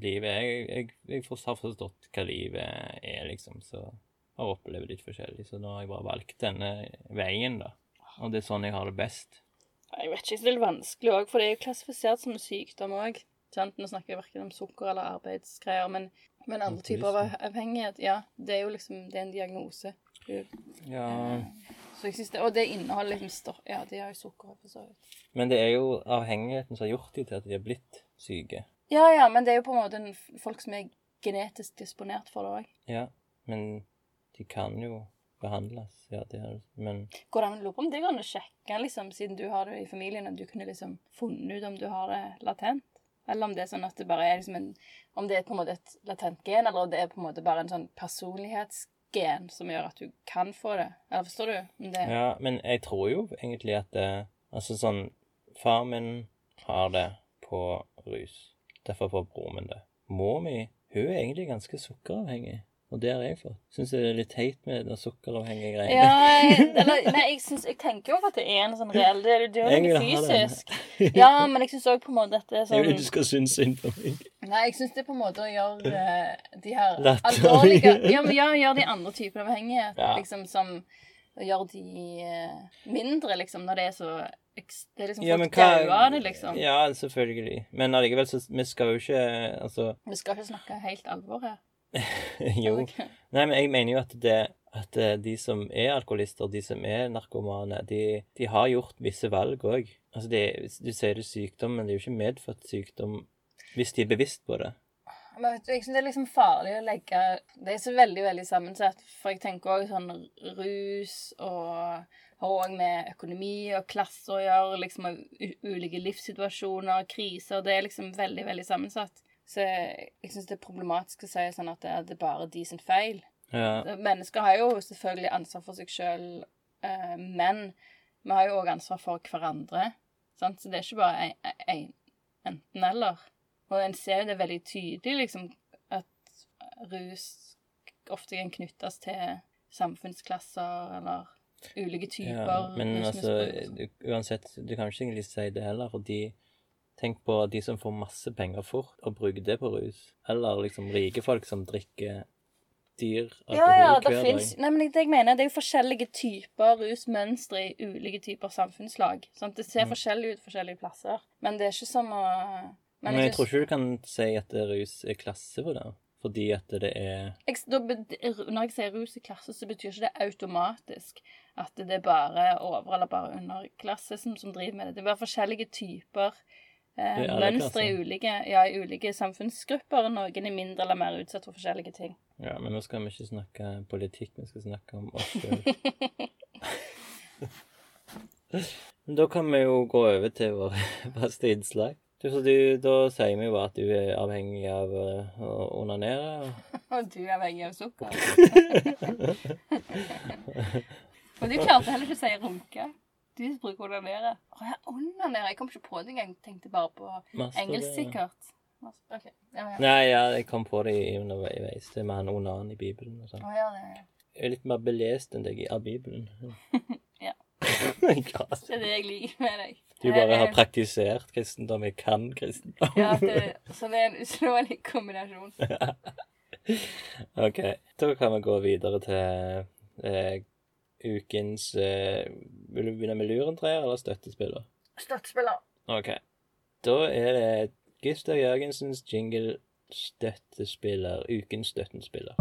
livet Jeg, jeg, jeg har forstått hva livet er, liksom, så har opplevd litt forskjellig, så nå har jeg bare valgt denne veien, da. Og det er sånn jeg har det best. Jeg vet ikke, det er litt vanskelig òg, for det er jo klassifisert som sykdom òg. Nå snakker jeg verken om sukker eller arbeidsgreier, men, men andre typer av avhengighet, ja, det er jo liksom det er en diagnose. Ja, Så jeg synes det, Og det inneholder liksom stoff Ja, de har jo sukker for så vidt. Men det er jo avhengigheten som har gjort dem til at de er blitt syke. Ja, ja, men det er jo på en måte folk som er genetisk disponert for det òg. Ja, men de kan jo behandles. Ja, det er Men Går det an å om det går an å sjekke, liksom, siden du har det i familien, at du kunne liksom funnet ut om du har det latent? Eller om det er sånn at det bare er liksom en Om det er på en måte et latent gen, eller om det er på en måte bare en sånn personlighetsgen som gjør at du kan få det? Eller forstår du? Det Ja, men jeg tror jo egentlig at det, Altså sånn Far min har det på rus. Derfor får broren min det. Mor mi hun er egentlig ganske sukkeravhengig. Og det har jeg fått. Syns det er litt teit med det sukkeravhengige greiene. Ja, jeg, eller, nei, jeg, synes, jeg tenker jo at det er en sånn reell Det er jo noe fysisk. Ja, men jeg syns òg på en måte at det er Jeg vil sånn ikke du skal synes synd på meg. Nei, jeg syns det er på en måte å gjøre uh, de her alvorlige Ja, men ja, gjøre de andre typer av avhengighet Ja. liksom som Gjøre de uh, mindre, liksom, når det er så Det er liksom Ja, folk dauer av det, liksom. Ja, selvfølgelig. Men allikevel, så vi skal jo ikke Altså, Vi skal ikke snakke helt alvor her. jo. Nei, men jeg mener jo at det at eh, de som er alkoholister, de som er narkomane, de, de har gjort visse valg òg. Altså, det, du sier det er sykdom, men det er jo ikke medfødt sykdom hvis de er bevisst på det. Men vet du, jeg synes det er liksom farlig å legge Det er så veldig, veldig sammensatt. For jeg tenker òg sånn rus og har òg med økonomi og klasse å gjøre. Liksom ulike livssituasjoner, kriser. Det er liksom veldig, veldig sammensatt. Så jeg, jeg syns det er problematisk å si sånn at det er, det bare de sin feil. Ja, Mennesker har jo selvfølgelig ansvar for seg sjøl, eh, men vi har jo òg ansvar for hverandre. Sant? Så det er ikke bare en, en, enten-eller. Og en ser jo det veldig tydelig, liksom, at rus ofte kan knyttes til samfunnsklasser eller ulike typer ja. Men altså, uansett, du kan ikke egentlig si det heller, fordi Tenk på de som får masse penger fort og bruker det på rus. Eller liksom rike folk som drikker dyr alkohol Ja, ja, det hver finnes, dag. nei, men det jeg mener, det er jo forskjellige typer rusmønstre i ulike typer samfunnslag. Sant? Det ser Mm. forskjellig ut forskjellige plasser. Men det er ikke som å Men jeg jeg tror ikke du kan si at rus er klasse for det. Fordi at det er jeg, da, Når jeg sier rus i klasse, så betyr ikke det automatisk at det er bare over- eller bare underklasse som, som driver med det. Det er bare forskjellige typer eh, mønstre i ulike, ja, i ulike samfunnsgrupper. Noen er mindre eller mer utsatt for forskjellige ting. Ja, men nå skal vi ikke snakke politikk, vi skal snakke om oss sjøl. Men da kan vi jo gå over til vår faste innslag. Du, så du, da sier vi jo at du er avhengig av eh, å onanere. Og du er avhengig av sukker. Og du klarte heller ikke å si runke. Du bruker onanere. Å ja, onanere. Jeg kom ikke på det engang. Tenkte bare på engelsk, sikkert. Ok, ja, ja. Nei, ja, jeg kom på det underveis. Det med han onan i Bibelen og sånn. Ja, det Jeg er litt mer belest enn deg av Bibelen. Ja. det er det jeg liker med deg. Du bare har Eh, praktisert kristendom. Jeg kan kristendom. Ja, det, så det er en uslåelig kombinasjon. OK. Da kan vi gå videre til eh, ukens eh, Vil du begynne med lurentreer eller støttespiller? Støttespiller. OK. Da er det Gustav Jørgensens jingle støttespiller. Ukens støttespiller.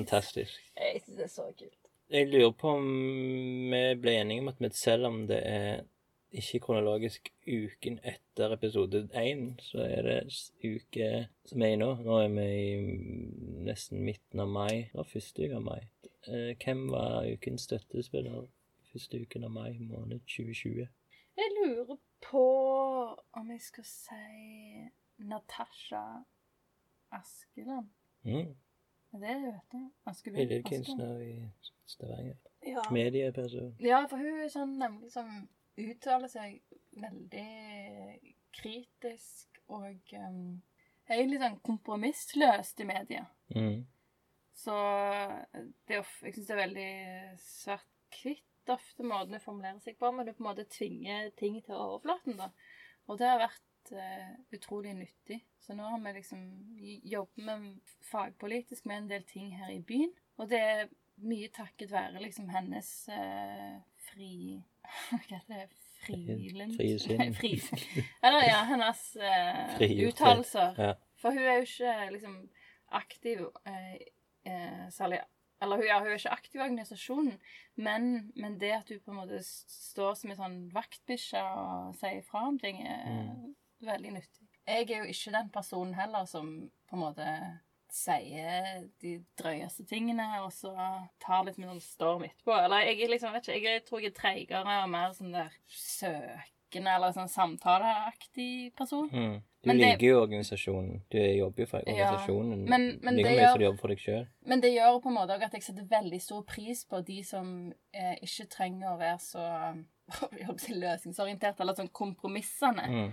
Fantastisk. Jeg synes det er så kult. Jeg lurer på om vi ble enige om at selv om det er ikke kronologisk uken etter episode én, så er det uke som er i nå. Nå er vi i nesten midten av mai. Det var første uke av mai. Eh, Hvem var ukens støttespiller første uken av mai måned 2020? Jeg lurer på om jeg skal si Natasha Askeland. Mm. Det det heter? Askeland? Billedkunstner i Stavanger. Ja. Medieperson. ja, for hun er sånn nemlig som uttaler seg veldig kritisk og um, egentlig sånn kompromissløst i media. Mm. Så det er, jeg syns det er veldig svart-hvitt ofte måten hun formulerer seg på, men du på en måte tvinger ting til overflaten, da. Og det har vært eh, utrolig nyttig. Så nå har vi liksom jobbet med fagpolitisk med en del ting her i byen. Og det er mye takket være liksom hennes eh, fri... Hva heter det? Frilent? Frisinn. Fri, Eller ja, hennes eh, uttalelser. Ja. For hun er jo ikke liksom aktiv eh, eh, særlig Eller hun, ja, hun er ikke aktiv i organisasjonen, men, men det at hun på en måte står som en sånn vaktbikkje og sier ifra om ting, er veldig nyttig. Jeg er jo ikke den personen heller som på en måte sier de drøyeste tingene, og så tar litt med noen storm etterpå. Eller jeg er liksom, vet ikke, jeg tror jeg er treigere og mer sånn der søkende eller sånn samtaleaktig person. Mm. Du Men ligger jo organisasjonen. Du jobber jo for Ja, organisasjonen men- men like det mye gjør- som du jobber for deg sjøl. Men det gjør på en måte også at jeg setter veldig stor pris på de som eh, ikke trenger å være så løsningsorientert, eller sånn kompromissene. Mm.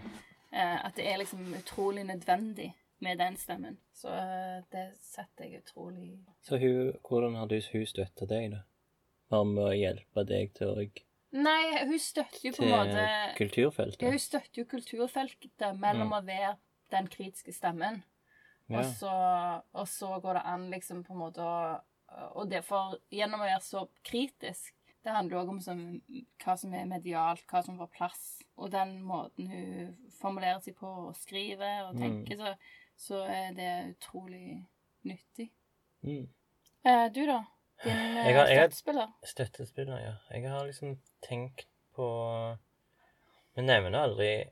Eh, at det er liksom utrolig nødvendig med den stemmen. Så eh, det setter jeg utrolig Så hun, hvordan har du, hun støtta deg, da? Bare med å hjelpe deg til, å- Nei, hun støtter jo på en måte kulturfeltet? Ja, hun støtter jo kulturfeltet mellom Mm. å være den kritiske stemmen, Ja. og, så, og så går det an liksom på en måte å Og derfor, gjennom å være så kritisk Det handler òg om sånn, hva som er medialt, hva som får plass. Og den måten hun formulerer seg på og skriver og Mm. tenker, så, så er det utrolig nyttig. Mm. Eh, du, da? Din eh, Jeg har- jeg har- støttespiller? Støttespiller, ja. Jeg har liksom tenkt på Vi nevner aldri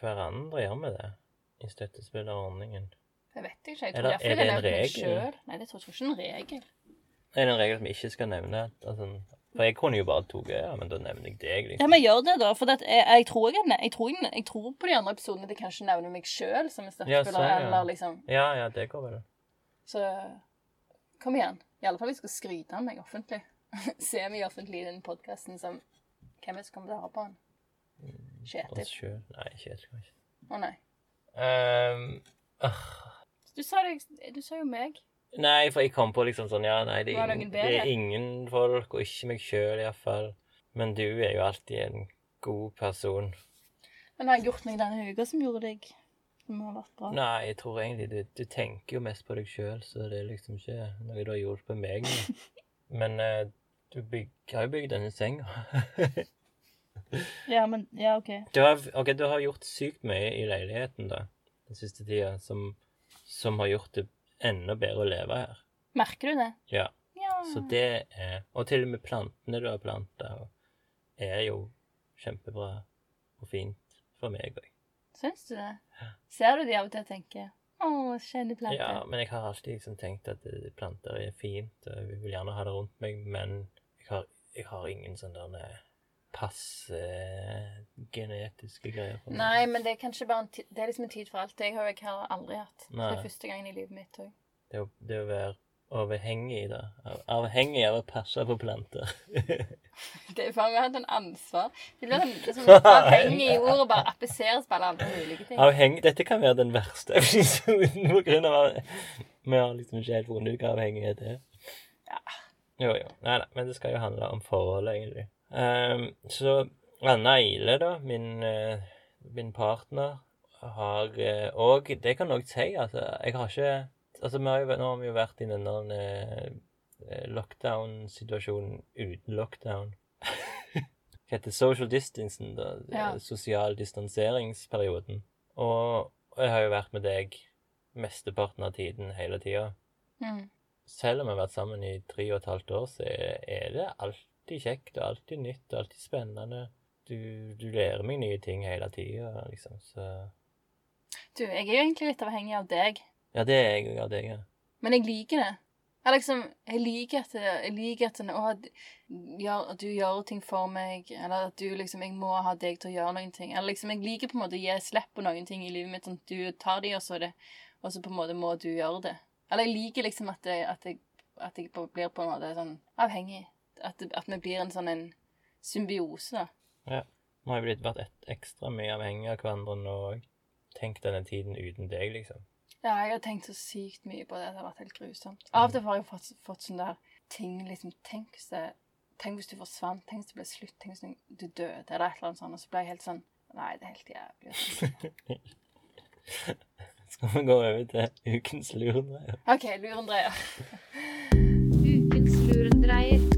hverandre, gjør vi det? I støttespillerordningen. Det vet jeg ikke. Jeg tror Eller er det en regel? Nei, det tror jeg ikke er en regel. Er Det en regel som ikke skal nevne. Altså, for jeg kunne jo bare tatt ja, men da nevner jeg deg, Liksom. Ja, men gjør det, da. For det, jeg, jeg, tror jeg, jeg, tror jeg, jeg tror på de andre episodene at jeg kanskje nevner meg sjøl som en Ja, støttespiller. sånn, ja. Eller liksom Ja, ja, det går vel. Så kom igjen. I alle fall vi skal skryte av meg offentlig. Semi-offentlig i den podkasten som Hvem er det som kommer til å ha på den? Oss Kjetil. Nei, Kjetil kan ikke. Å nei. Um, uh. Du sa, det, du sa jo meg. Nei, for jeg kom på liksom sånn Ja, nei, det er, ingen, det er ingen folk, og ikke meg sjøl iallfall. Men du er jo alltid en god person. Men har jeg gjort noe denne uka som gjorde deg Som har vært bra? Nei, jeg tror egentlig du, du tenker jo mest på deg sjøl, så det er liksom ikke noe du har gjort på meg. Men eh, du bygg, har jo bygd denne senga. Ja, men Ja, OK. Du har, ok, du har gjort sykt mye i leiligheten da, den siste tida, som, som har gjort det enda bedre å leve her. Merker du det? Ja. Ja. Så det er Og til og med plantene du har planta, er jo kjempebra og fint for meg òg. Syns du det? Ser du de av og til og tenker Å, skjønne plante. Ja, men jeg har alltid liksom tenkt at planter er fint, og jeg vil gjerne ha det rundt meg, men jeg har, jeg har ingen sånn der passe genetiske greier. Nei, men det er kanskje bare en Det er liksom en tid for alt. Jeg har jeg har aldri hatt. Nei. Det er første gangen i livet mitt òg. Det, det å være overhengig da. Avhengig av å passe på planter. Det er bare vi har hatt en ansvar. Det blir det er sånn avhengig i ordet bare appliseres på alle andre mulige ting. Avhengig, dette kan være den verste episoden på grunn av at vi har liksom ikke helt funnet ut hva avhengighet er. Ja. Jo, jo. Nei, nei, men det skal jo handle om forholdet, egentlig. Ehm, så Anna Ile, da, min, eh, min partner, har òg Det kan jeg òg si, altså. Jeg har ikke Altså, vi har jo, nå har vi jo vært i den eh, lockdown-situasjonen uten lockdown. Hva heter social distancing, da. Ja. Sosial distanseringsperioden. Og, jeg har jo vært med deg mesteparten av tiden hele tida. Mm. Selv om vi har vært sammen i tre og et halvt år, så er det det alltid kjekt og alltid nytt og alltid spennende. Du, du lærer meg nye ting hele tida, liksom. Så Du, jeg er jo egentlig litt avhengig av deg, Ja, det er jeg av deg, ja. men jeg liker det. Jeg liksom, jeg liker at, jeg liker at, å, at du gjør ting for meg, eller at du liksom, jeg må ha deg til å gjøre noen ting. Eller liksom, jeg liker på en måte å gi slipp på noen ting i livet mitt, sånn at du tar de, og så, det, og så på en måte må du gjøre det. Eller jeg liker liksom at, det, at, jeg, at jeg blir på en måte sånn avhengig. At, det, at vi blir en sånn en symbiose, da. Vi har jo blitt vært et, ekstra mye avhengig av hverandre nå òg. Tenk denne tiden uten deg, liksom. Ja, jeg har tenkt så sykt mye på det. Det har vært helt grusomt. Av og til har jeg fått, fått sånne der ting liksom Tenk hvis det Tenk hvis du forsvant. Tenk hvis det ble slutt. Tenk hvis du døde, eller et eller annet sånt. Og så ble jeg helt sånn Nei, det er helt jævlig. Skal vi gå over til ukens lurendreier? OK, lurendreier. Ukens lurendreier.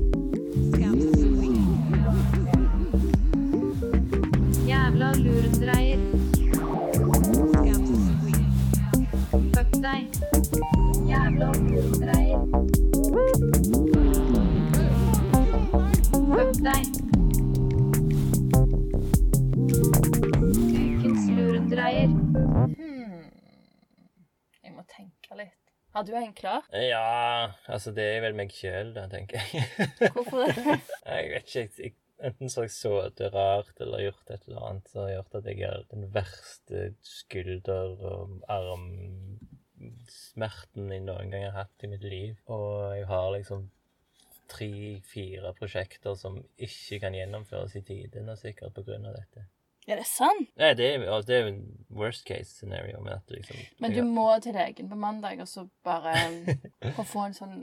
Deg. Jævla reir. Fuck deg. Ukens lurendreier. Hmm. Jeg må tenke litt. Har du en klar? Ja, altså det er vel meg sjøl, da, tenker jeg. Hvorfor det? jeg vet ikke. Jeg, enten så har jeg sovet rart eller gjort et eller annet som har gjort at jeg har den verste skulder- og armsmerten jeg noen gang har hatt i mitt liv. Og jeg har liksom tre-fire prosjekter som ikke kan gjennomføres i tidene, sikkert av dette. Er det sant? Nei, det er, ja, det er jo en worst case scenario. Men, liksom, Men du må til legen på mandag, og så bare å få en sånn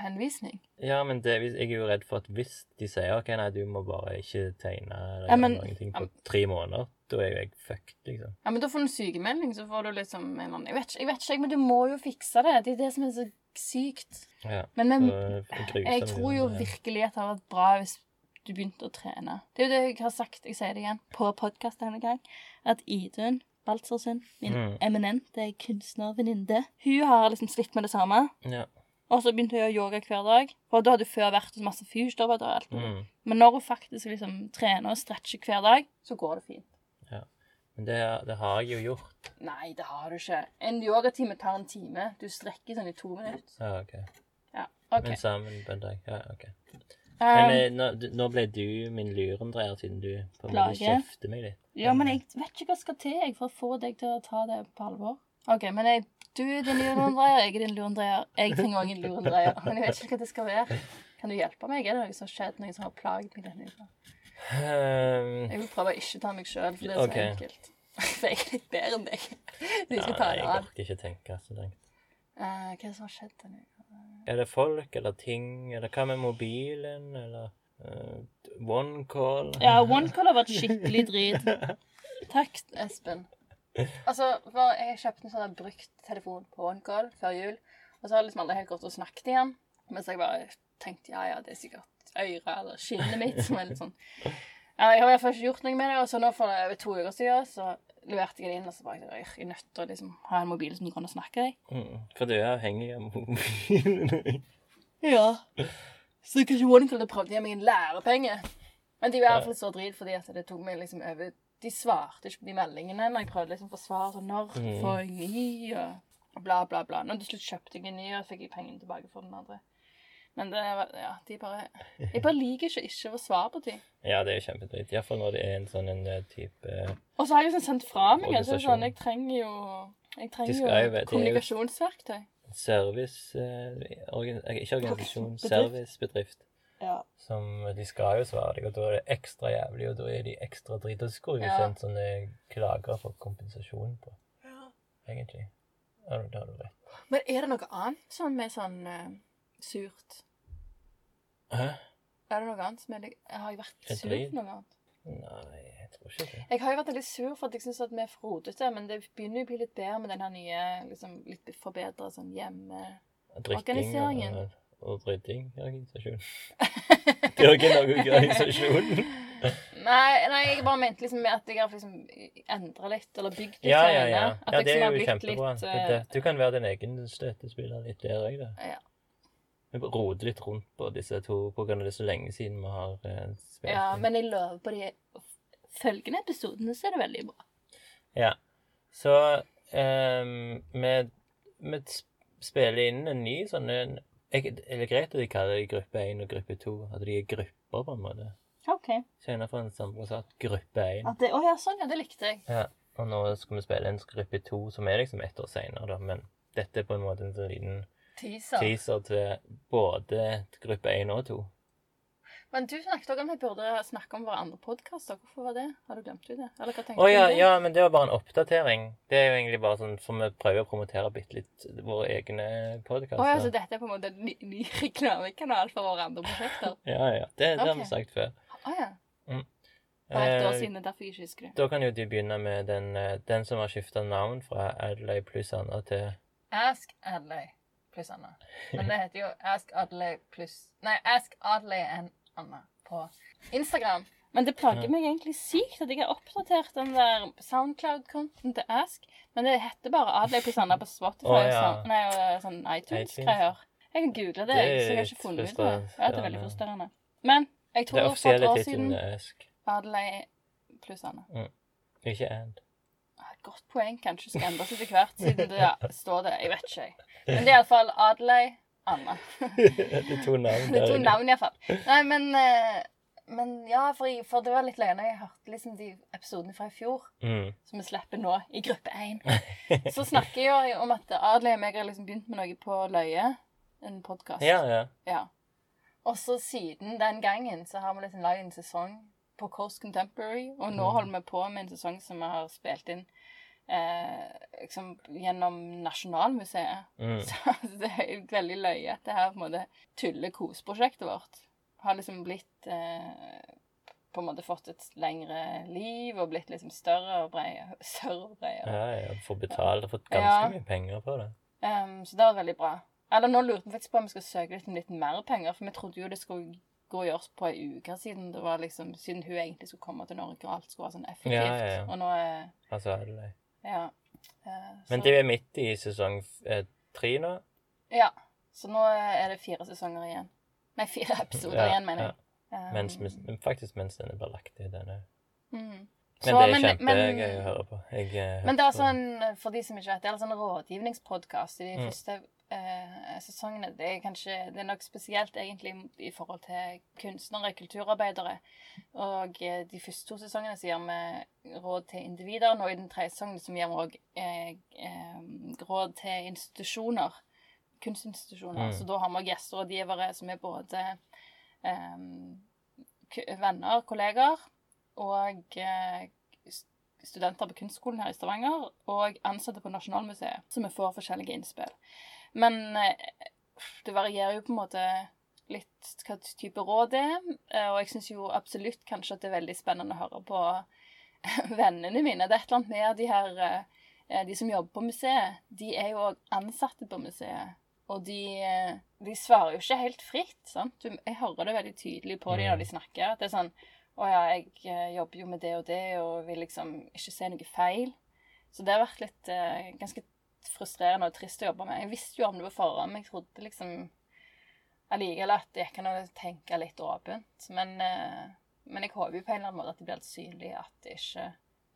henvisning. Ja, men det, jeg er jo redd for at hvis de sier ok, nei, du må bare ikke tegne eller Ja, men- noen ting på tre måneder, da er jo jeg fucked, liksom. Ja, men da får du en sykemelding, så får du liksom en eller annen Jeg vet ikke, jeg vet ikke, men du må jo fikse det. Det er det som er så sykt. Ja, Men, men grusomt jeg tror jo virkelig at det hadde vært bra hvis du begynte å trene. Det er jo det jeg har sagt, jeg sier det igjen, på podkast denne gang, at Idun Baltzersund, min Mm. eminente kunstnervenninne, hun har liksom slitt med det samme. Ja. Og så begynte hun å yoga hver dag. For da hadde hun før vært hos masse fysioterapeuter og alt. Mm. Men når hun faktisk liksom trener og stretcher hver dag, så går det fint. Men det, det har jeg jo gjort. Nei, det har du ikke. En yogatime tar en time. Du strekker sånn i to minutter. Ja, ok. Ja, OK. Men sammen på en dag. Ja, ok. Um, Men eh, nå, nå ble du min lurendreier, siden du på en måte kjefter meg litt. ja, men jeg vet ikke hva skal til jeg, for å få deg til å ta det på alvor. OK, men jeg, du er din lurendreier, jeg er din lurendreier. Jeg trenger òg en lurendreier. Men jeg vet ikke hva det skal være. Kan du hjelpe meg? Er det noe som har skjedd, noe som har plaget meg denne uka? Um, Jeg vil prøve å ikke ta meg sjøl, for det er så Ok. enkelt. For jeg er litt bedre enn deg. Du skal ta deg av. jeg orker ikke tenke så langt. Uh, hva det som har skjedd denne uka? Er det folk eller ting, eller hva med mobilen, eller uh, one call? Ja, OneCall har vært skikkelig drit. Takk, Espen. Altså, jeg kjøpte en sånn brukt telefon på OneCall før jul, og så har jeg liksom aldri helt gått og snakket igjen. Mens jeg bare tenkte ja, ja, det er sikkert øret eller skinnet mitt som er litt sånn Ja, jeg har i hvert fall ikke gjort noe med det, og så nå for over to uker siden så leverte jeg det inn, og så bare jeg er nødt til å liksom ha en mobil som du kan snakke i. Mm, for du er avhengig av mobilen. Ja. Så kanskje OneCall prøvde å gi meg en lærepenge. Men de var i hvert fall så drit fordi at det tok meg liksom over De svarte ikke på de meldingene når jeg prøvde liksom å få svar sånn Når Mm. får jeg ny? Og bla, bla, bla. Når til slutt kjøpte jeg en ny, og fikk jeg pengene tilbake for den andre. Men det Ja, de bare Jeg bare liker ikke ikke å få svar på ting. Ja, det er jo kjempedritt. Iallfall når det er en sånn en eh, type Og så har jeg liksom sendt fra meg. Så det er Organisasjon. sånn, jeg trenger jo Jeg trenger jo jo er kommunikasjonsverktøy. service eh, organ, eh, Ikke organisasjon, Bedrift. servicebedrift. Ja. Som de skal jo svare deg, og da er det ekstra jævlig, og da er de ekstra dritt. Og så skulle jo Ja. sendt sånne klager for kompensasjon på, egentlig. Ja, det har du rett. Men er det noe annet sånn med sånn eh, surt? Hæ? Er det noe annet som er Har jeg vært sur for noe annet? Nei, jeg tror ikke det. Jeg har jo vært litt sur for at jeg syns vi er frodete, men det begynner jo å bli litt bedre med den her nye, liksom litt forbedra sånn hjemmeorganiseringen. Og, rydding organisasjonen. Det er ikke noe organisasjon. Nei, nei, jeg bare mente liksom at jeg har liksom endra litt, eller bygd litt Ja, ja, ja. Ja det liksom er jo kjempebra. litt, eh, du kan være din egen støttespiller litt der òg, da. Ja. Vi roter litt rundt på disse to av det er så lenge siden vi har eh, spilt. ja, men jeg lover på de følgende episodene så er det veldig bra. Ja. Så eh, vi, vi spiller inn en ny sånn en, jeg, Er det greit at de kaller det gruppe 1 og gruppe 2? At de er grupper, på en måte? OK. Senere for en samboer sa at gruppe 1. Å oh, ja, sånn, ja, det likte jeg. Ja. Og nå skal vi spille en gruppe 2, som er liksom ett år seinere, da. Men dette er på en måte en sånn liten Teaser. teaser til både gruppe 1 og 2. Men du snakket også om vi burde snakke om våre andre podkaster. Hvorfor var det? Har du glemt det? Eller hva tenkte oh, ja, du ja, men det var bare en oppdatering. Det er jo egentlig bare sånn for vi prøver å promotere bitte litt våre egne podkaster. Oh, ja, så dette er på en måte en ny, ny reklamekanal for våre andre prosjekter? Ja, ja. Det, det har vi sagt før. Å ja. År Eh, siden, derfor jeg ikke husker det. Da kan jo du begynne med den, eh, den som har skifta navn fra Adelaide pluss Anna til Ask Adelaide pluss Anna. Men det heter jo Ask Adley pluss Nei, Ask Adley and Anna på Instagram. Men det plager meg egentlig sykt at jeg har oppdatert den der Soundcloud-kontoen til Ask. Men det heter bare Adley pluss Anna på Spotify og ja. sånn, nei, sånn iTunes-greier. Jeg kan google det, Det jeg, så jeg har ikke funnet ut det. Ja, det er veldig frustrerende. Men jeg Det tror for et offisielle år tittelen siden Adley pluss Anna. Ikke And. Godt poeng. Kanskje skal endre seg etter hvert, siden det ja, står det. Jeg vet ikke, jeg. Men det er iallfall Adelaide Anna. det er to navn er to navn, iallfall. Nei, men eh, men ja, for, jeg, for det var litt løgn. jeg hørte liksom de episodene fra i fjor, Mm. som vi slipper nå, i gruppe én. Så snakker jeg om at Adli og meg har liksom begynt med noe på Løye. En podkast. Ja, ja. Ja. Og så siden den gangen så har vi liksom lagd en sesong på Coast Contemporary, og nå Mm. holder vi på med en sesong som vi har spilt inn eh, liksom gjennom Nasjonalmuseet. Mm. Så det er veldig løye at det her på en måte tulle-kos-prosjektet vårt har liksom blitt eh, på en måte fått et lengre liv og blitt liksom større og bredere. Større og bredere. Ja, ja. Får betalt og fått ganske Ja. mye penger på det. Um, så det var veldig bra. Eller nå lurte vi faktisk på om vi skal søke litt, om litt mer penger, for vi trodde jo det skulle gå og gjøres på ei uke siden. Det var liksom, Siden hun egentlig skulle komme til Norge, og alt skulle være sånn effektivt. Ja, ja, ja. Og nå er Altså, Adelaide. Ja. Eh, Men det er midt i sesong eh, tre nå. Ja. Så nå er det fire sesonger igjen. Nei, fire episoder Ja, igjen, mener jeg. Ja. Mens, men faktisk mens den blir lagt i denne. mm. Men Så, det er kjempegøy å høre på. Jeg, eh, Men det er sånn, for de som ikke vet, det er en en rådgivningspodkast i de Mm. første eh, sesongene. Det er kanskje, det er nok spesielt egentlig i forhold til kunstnere, kulturarbeidere. Og eh, de første to sesongene så gir vi råd til individer. Nå i den tredje sesongen så gir vi òg eh, eh, råd til institusjoner. Kunstinstitusjoner. Mm. Så da har vi også gjesterådgivere som er både eh, venner, kolleger og eh, studenter på kunstskolen her i Stavanger og ansatte på Nasjonalmuseet, så vi får forskjellige innspill. Men eh, det varierer jo på en måte litt hva type råd det er, eh, og jeg syns jo absolutt kanskje at det er veldig spennende å høre på vennene mine. Det er et eller annet med de her eh, De som jobber på museet, de er jo òg ansatte på museet. Og de, de svarer jo ikke helt fritt. sant? Jeg hører det veldig tydelig på dem når de snakker. at det er sånn å ja, jeg jobber jo med det og det, og vil liksom ikke se noe feil. Så det har vært litt eh, frustrerende og trist å jobbe med. Jeg visste jo om det på forhånd, men jeg trodde liksom allikevel at det kan å tenke litt åpent. Men, eh, men jeg håper jo på en eller annen måte at det blir helt synlig at det ikke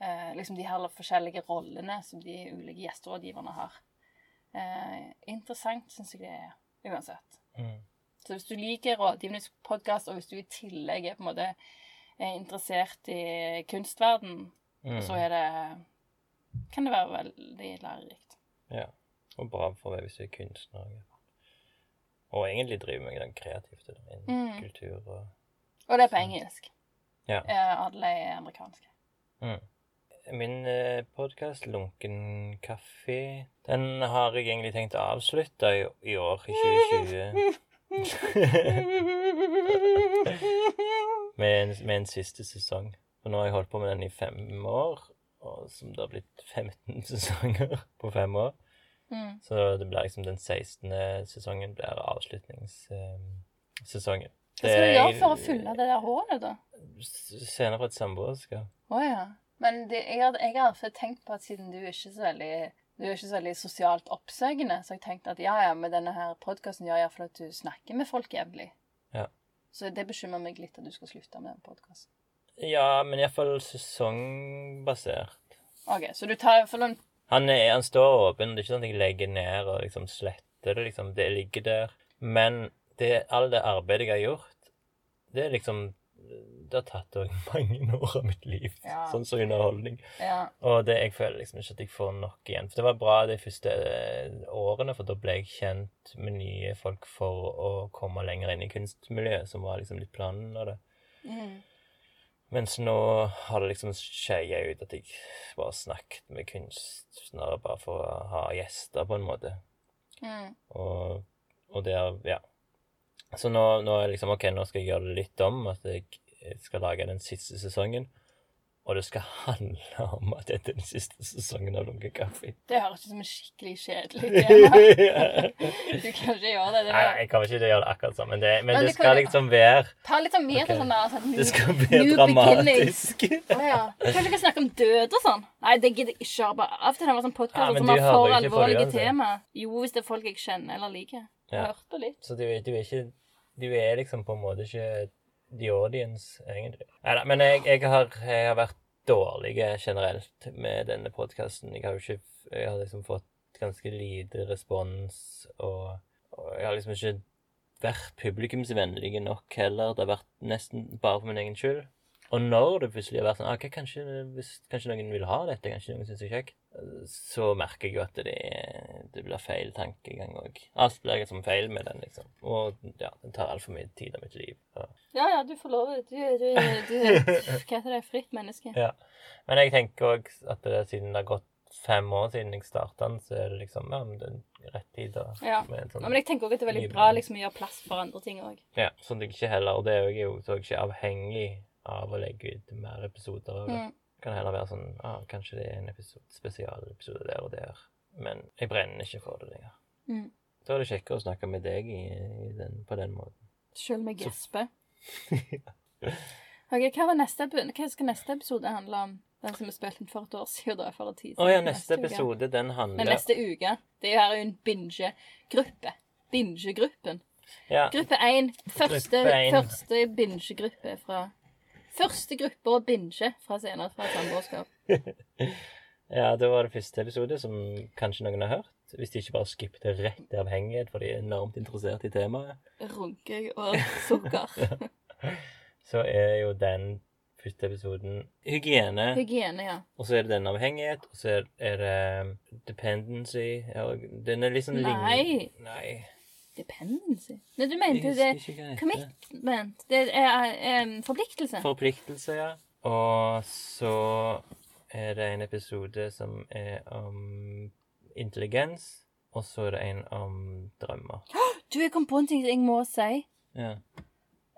eh, Liksom de her forskjellige rollene som de ulike gjesterådgiverne har. Eh, interessant syns jeg det er, uansett. Mm. Så hvis du liker rådgivningspodkast, og hvis du i tillegg er på en måte er interessert i kunstverden, Mm. så er det kan det være veldig lærerikt. Ja. Og bra for meg hvis du er kunstner. Og egentlig driver med noe kreativt innen Mm. kultur og Og det er på engelsk. Ja. Eh, Alle er amerikanske. mm. Min eh, podkast, Lunken kaffe, den har jeg egentlig tenkt å avslutte i, i år, i 2020. med, en, med en siste sesong. For nå har jeg holdt på med den i fem år, og som det har blitt 15 sesonger på fem år. Mm. Så det blir liksom den 16. sesongen blir avslutningssesongen. Hva skal du gjøre for å fylle det der hullet, da? Scener fra et samboerskap. Å ja. Men det, jeg, har, jeg har tenkt på at siden du er ikke så veldig du er ikke så veldig sosialt oppsøkende, så jeg tenkt at ja, ja, med denne her podkasten gjør jeg iallfall at du snakker med folk jevnlig. Ja. Så det bekymrer meg litt at du skal slutte med den podkasten. Ja, men iallfall sesongbasert. OK, så du tar for den Han, er, han står åpen. Det er ikke sånn at jeg legger ned og liksom sletter det. liksom. Det ligger der. Men det, all det arbeidet jeg har gjort, det er liksom Det har tatt òg mange år av mitt liv, Ja. sånn som underholdning. Ja. Og det, jeg føler liksom ikke at jeg får nok igjen. For det var bra de første eh, årene, for da ble jeg kjent med nye folk for å komme lenger inn i kunstmiljøet, som var liksom litt planen av det. Mm. Mens nå har det liksom skeia ut at jeg bare snakket med kunstnere bare for å ha gjester, på en måte. Mm. Og, og det er Ja. Så nå, nå er liksom OK, nå skal jeg gjøre det litt om. At jeg skal lage den siste sesongen. Og det skal handle om at dette er den siste sesongen av Lunken kaffe. Det høres ut som en skikkelig kjedelig tema. Du kan ikke gjøre det. det Nei, jeg kommer ikke gjøre det akkurat sånn, men det, men Men det skal liksom være Ta litt sånn mer okay. sånn der sånn, Det skal bli være dramatisk. oh, ja. Kanskje vi kan snakke om død og sånn? Nei, det gidder jeg ikke. Bare Av og til har det sånn Ja, podkaster men som har for alvorlige tema. Jo, hvis det er folk jeg kjenner eller liker. Ja. har hørt på litt. Så du, du er ikke Du er liksom på en måte ikke the audience, egentlig. Neida, men jeg, jeg, har, jeg har vært dårlig generelt med denne podkasten. Jeg har jo ikke Jeg har liksom fått ganske lite respons, og, og jeg har liksom ikke vært publikumsvennlig nok heller. Det har vært nesten bare for min egen skyld. Og når det plutselig har vært sånn ok, kanskje, hvis, kanskje noen vil ha dette, kanskje noen syns det er kjekt, så merker jeg jo at det, det blir feil tankegang òg. Alt blir liksom feil med den, liksom. Og ja, den tar altfor mye tid av mitt liv. Og, Ja, ja, du får lov. Du, du, du Hva heter det? Fritt menneske. ja. Men jeg tenker òg at det, siden det har gått fem år siden jeg starta den, så er det liksom ja, men det er rett tid. da. Ja. sånn- Ja, men jeg tenker også at det er veldig bra liksom, å gjøre plass for andre ting òg. Ja, sånn at jeg ikke heller, og det er jo jeg jo så jeg ikke avhengig av å legge ut mer episoder. det. Mm. Kan heller være sånn ah, Kanskje det er en episode, spesialepisode der og der. Men jeg brenner ikke for det lenger. Mm. Da er det kjekkere å snakke med deg i, i den, på den måten. Selv med gespe. ja. okay, hva, neste, hva skal neste episode handle om? Den som er spilt inn for et år siden? da, for et tid oh, ja, neste neste episode, den Men handler neste uke. Det er jo en binge-gruppe. Binge-gruppen. ja, Gruppe én. Første, Gruppe én. første binge-gruppe fra Første gruppe å binge fra senere fra samboerskap. ja, det var det første episode som kanskje noen har hørt. Hvis de ikke bare skippet rett i avhengighet, for de er enormt interessert i temaet. Runke og sukker. Så er jo den første episoden hygiene. Hygiene, ja. Og så er det den avhengighet, og så er, det dependency. Den er liksom Nei. Nei. Dependency. Nei, du mente det. Commitment. Det er um, forpliktelse. Forpliktelse, ja. Og så er det en episode som er om intelligens, og så er det en om drømmer. Du, jeg kom på en ting jeg må si. Ja.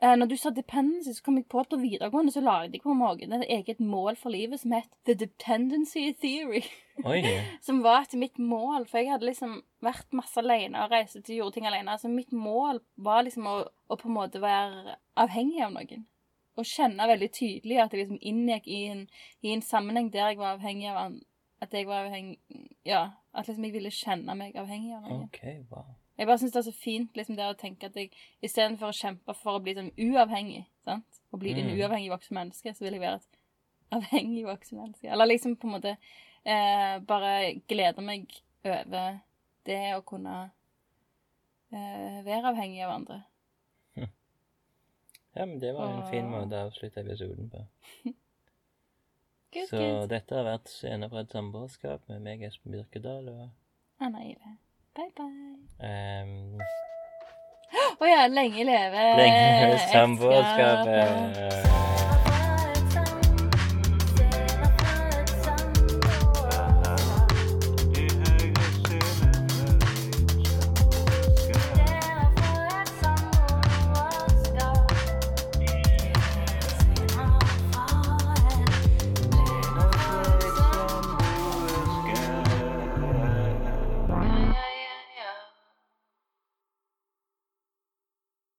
Eh, når du sa dependency, så kom jeg på at på videregående så lagde jeg på magen et eget mål for livet som het The Dependency Theory. Oi. Som var etter mitt mål For jeg hadde liksom vært masse alene og reist til gjorde ting alene. Så mitt mål var liksom å, å på en måte være avhengig av noen. Og kjenne veldig tydelig at jeg liksom inngikk i en, i en sammenheng der jeg var avhengig av han. At jeg var avhengig Ja. At liksom jeg ville kjenne meg avhengig av noen. OK, wow. Jeg bare syns det er så fint liksom det å tenke at jeg istedenfor å kjempe for å bli sånn uavhengig, sant? Å bli en Mm. uavhengig voksen menneske, så vil jeg være et avhengig voksen menneske. Eller liksom på en måte eh, bare glede meg over det å kunne eh, være avhengig av andre. Ja, men det var en fin måte å avslutte episoden på. Good, Så good. dette har vært Scener fra et samboerskap med meg, Espen Birkedal, og Anna Ile. Bye, bye. Um, Å ja, lenge leve Lenge ekteskapet. samboerskapet.